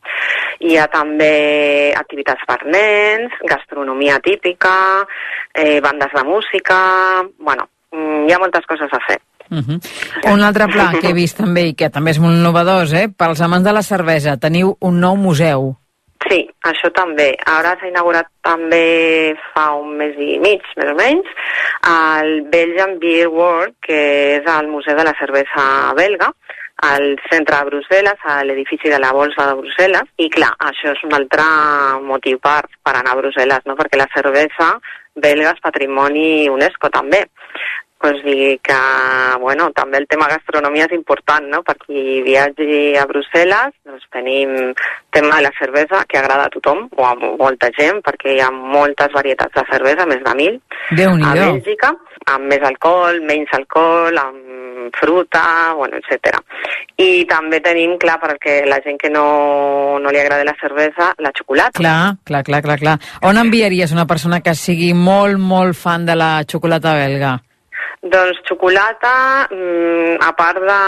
Hi ha també activitats per nens, gastronomia típica, eh, bandes de música... Bueno, mm, hi ha moltes coses a fer. Uh -huh. Un altre pla que he vist també i que també és molt innovador, eh? pels amants de la cervesa, teniu un nou museu. Sí, això també. Ara s'ha inaugurat també fa un mes i mig, més o menys, el Belgian Beer World, que és el Museu de la Cervesa belga, al centre de Brussel·les, a l'edifici de la Bolsa de Brussel·les, i clar, això és un altre motiu per, per anar a Brussel·les, no? perquè la cervesa belga és patrimoni UNESCO també pues dir que, bueno, també el tema gastronomia és important, no?, per qui viatgi a Brussel·les, doncs tenim tema de la cervesa que agrada a tothom, o a molta gent, perquè hi ha moltes varietats de cervesa, més de mil, a Bèlgica, amb més alcohol, menys alcohol, amb fruta, bueno, etc. I també tenim, clar, perquè la gent que no, no li agrada la cervesa, la xocolata. Clar, clar, clar, clar, clar. On enviaries una persona que sigui molt, molt fan de la xocolata belga? Doncs xocolata, mm, a part de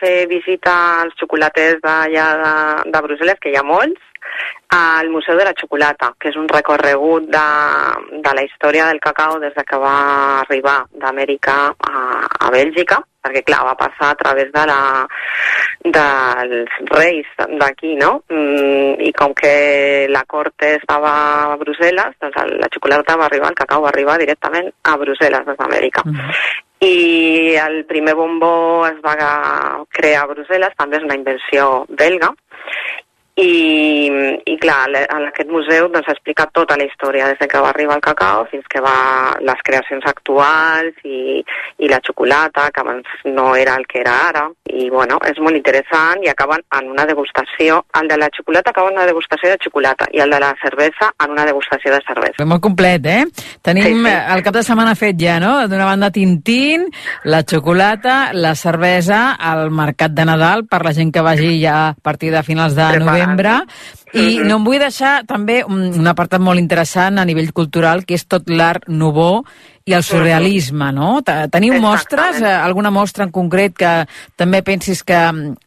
fer visita als xocolaters d'allà de, de Brussel·les, que hi ha molts, al Museu de la Xocolata, que és un recorregut de, de la història del cacau des de que va arribar d'Amèrica a, a Bèlgica, perquè clar, va passar a través de la, dels reis d'aquí, no? Mm, I com que la cort estava a Brussel·les, doncs la xocolata va arribar, el cacau va arribar directament a Brussel·les des d'Amèrica. Mm -hmm. I el primer bombó es va crear a Brussel·les, també és una invenció belga, i, i clar, en aquest museu doncs, explica tota la història, des que va arribar el cacau fins que va les creacions actuals i, i la xocolata, que abans no era el que era ara. I bueno, és molt interessant i acaben en una degustació. El de la xocolata acaba en una degustació de xocolata i el de la cervesa en una degustació de cervesa. Molt complet, eh? Tenim sí, sí. el cap de setmana fet ja, no? D'una banda Tintín, la xocolata, la cervesa, el mercat de Nadal per la gent que vagi ja a partir de finals de novembre novembre. I no em vull deixar també un apartat molt interessant a nivell cultural, que és tot l'art nouveau i el surrealisme, no? Teniu mostres, eh, alguna mostra en concret que també pensis que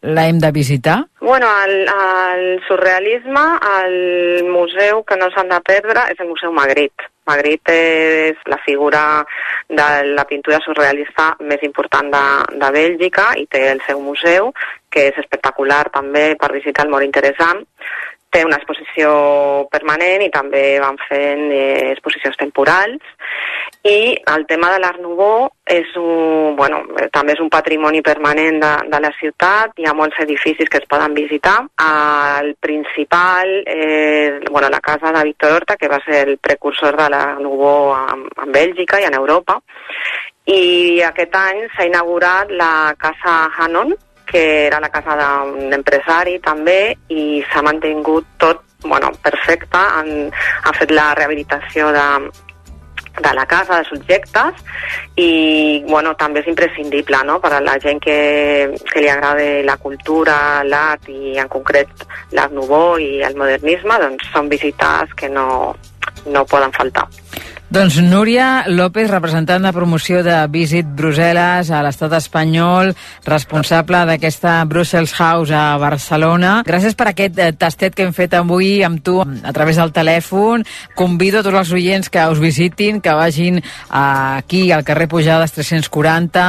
la hem de visitar? Bueno, el, el surrealisme, el museu que no s'han de perdre és el Museu Magritte. Magritte és la figura de la pintura surrealista més important de, de Bèlgica i té el seu museu, que és espectacular també per visitar, molt interessant té una exposició permanent i també van fent eh, exposicions temporals. I el tema de l'Art Nouveau és un, bueno, també és un patrimoni permanent de, de la ciutat, hi ha molts edificis que es poden visitar. El principal és bueno, la casa de Víctor Horta, que va ser el precursor de l'Art Nouveau en, en Bèlgica i en Europa, i aquest any s'ha inaugurat la Casa Hanon, que era la casa d'un empresari també i s'ha mantingut tot bueno, perfecte, han, han fet la rehabilitació de, de la casa, de subjectes i bueno, també és imprescindible no? per a la gent que, que li agrada la cultura, l'art i en concret l'art nouveau i el modernisme, doncs són visites que no, no poden faltar. Doncs Núria López, representant de promoció de Visit Brussel·les a l'estat espanyol, responsable d'aquesta Brussels House a Barcelona. Gràcies per aquest eh, tastet que hem fet avui amb tu a través del telèfon. Convido a tots els oients que us visitin, que vagin aquí al carrer Pujades 340,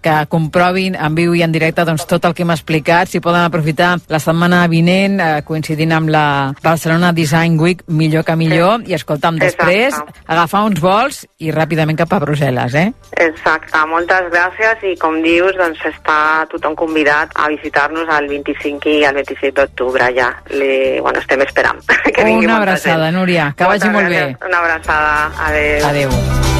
que comprovin en viu i en directe doncs, tot el que hem explicat. Si poden aprofitar la setmana vinent, eh, coincidint amb la Barcelona Design Week, millor que millor. I escolta'm, després agafar uns vols i ràpidament cap a Brussel·les, eh? Exacte, moltes gràcies i com dius, doncs està tothom convidat a visitar-nos el 25 i el 27 d'octubre ja. Li, bueno, estem esperant que vingui Una abraçada, Núria, que moltes vagi molt gràcies. bé. Una abraçada, adéu. Adéu.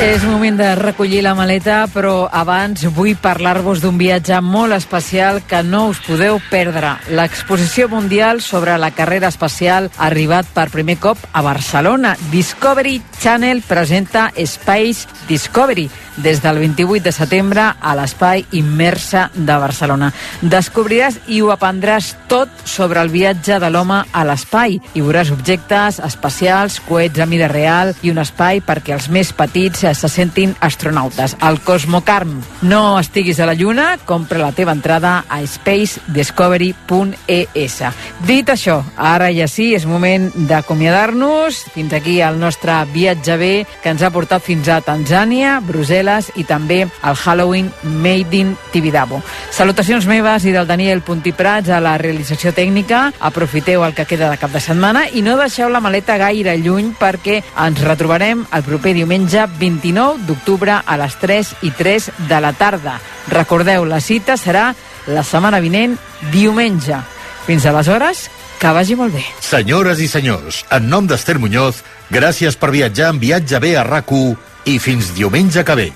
És moment de recollir la maleta, però abans vull parlar-vos d'un viatge molt especial que no us podeu perdre. L'exposició mundial sobre la carrera espacial ha arribat per primer cop a Barcelona. Discovery Channel presenta Space Discovery des del 28 de setembre a l'espai immersa de Barcelona. Descobriràs i ho aprendràs tot sobre el viatge de l'home a l'espai. Hi veuràs objectes espacials, coets a mida real i un espai perquè els més petits se sentin astronautes. El Cosmocarm. No estiguis a la Lluna, compra la teva entrada a spacediscovery.es. Dit això, ara ja sí, és moment d'acomiadar-nos. Fins aquí el nostre viatge bé que ens ha portat fins a Tanzània, Brussel·les i també al Halloween Made in Tibidabo. Salutacions meves i del Daniel Puntiprats a la realització tècnica. Aprofiteu el que queda de cap de setmana i no deixeu la maleta gaire lluny perquè ens retrobarem el proper diumenge 29 d'octubre a les 3 i 3 de la tarda. Recordeu, la cita serà la setmana vinent, diumenge. Fins aleshores, que vagi molt bé. Senyores i senyors, en nom d'Ester Muñoz, gràcies per viatjar en Viatge bé a rac i fins diumenge que ve.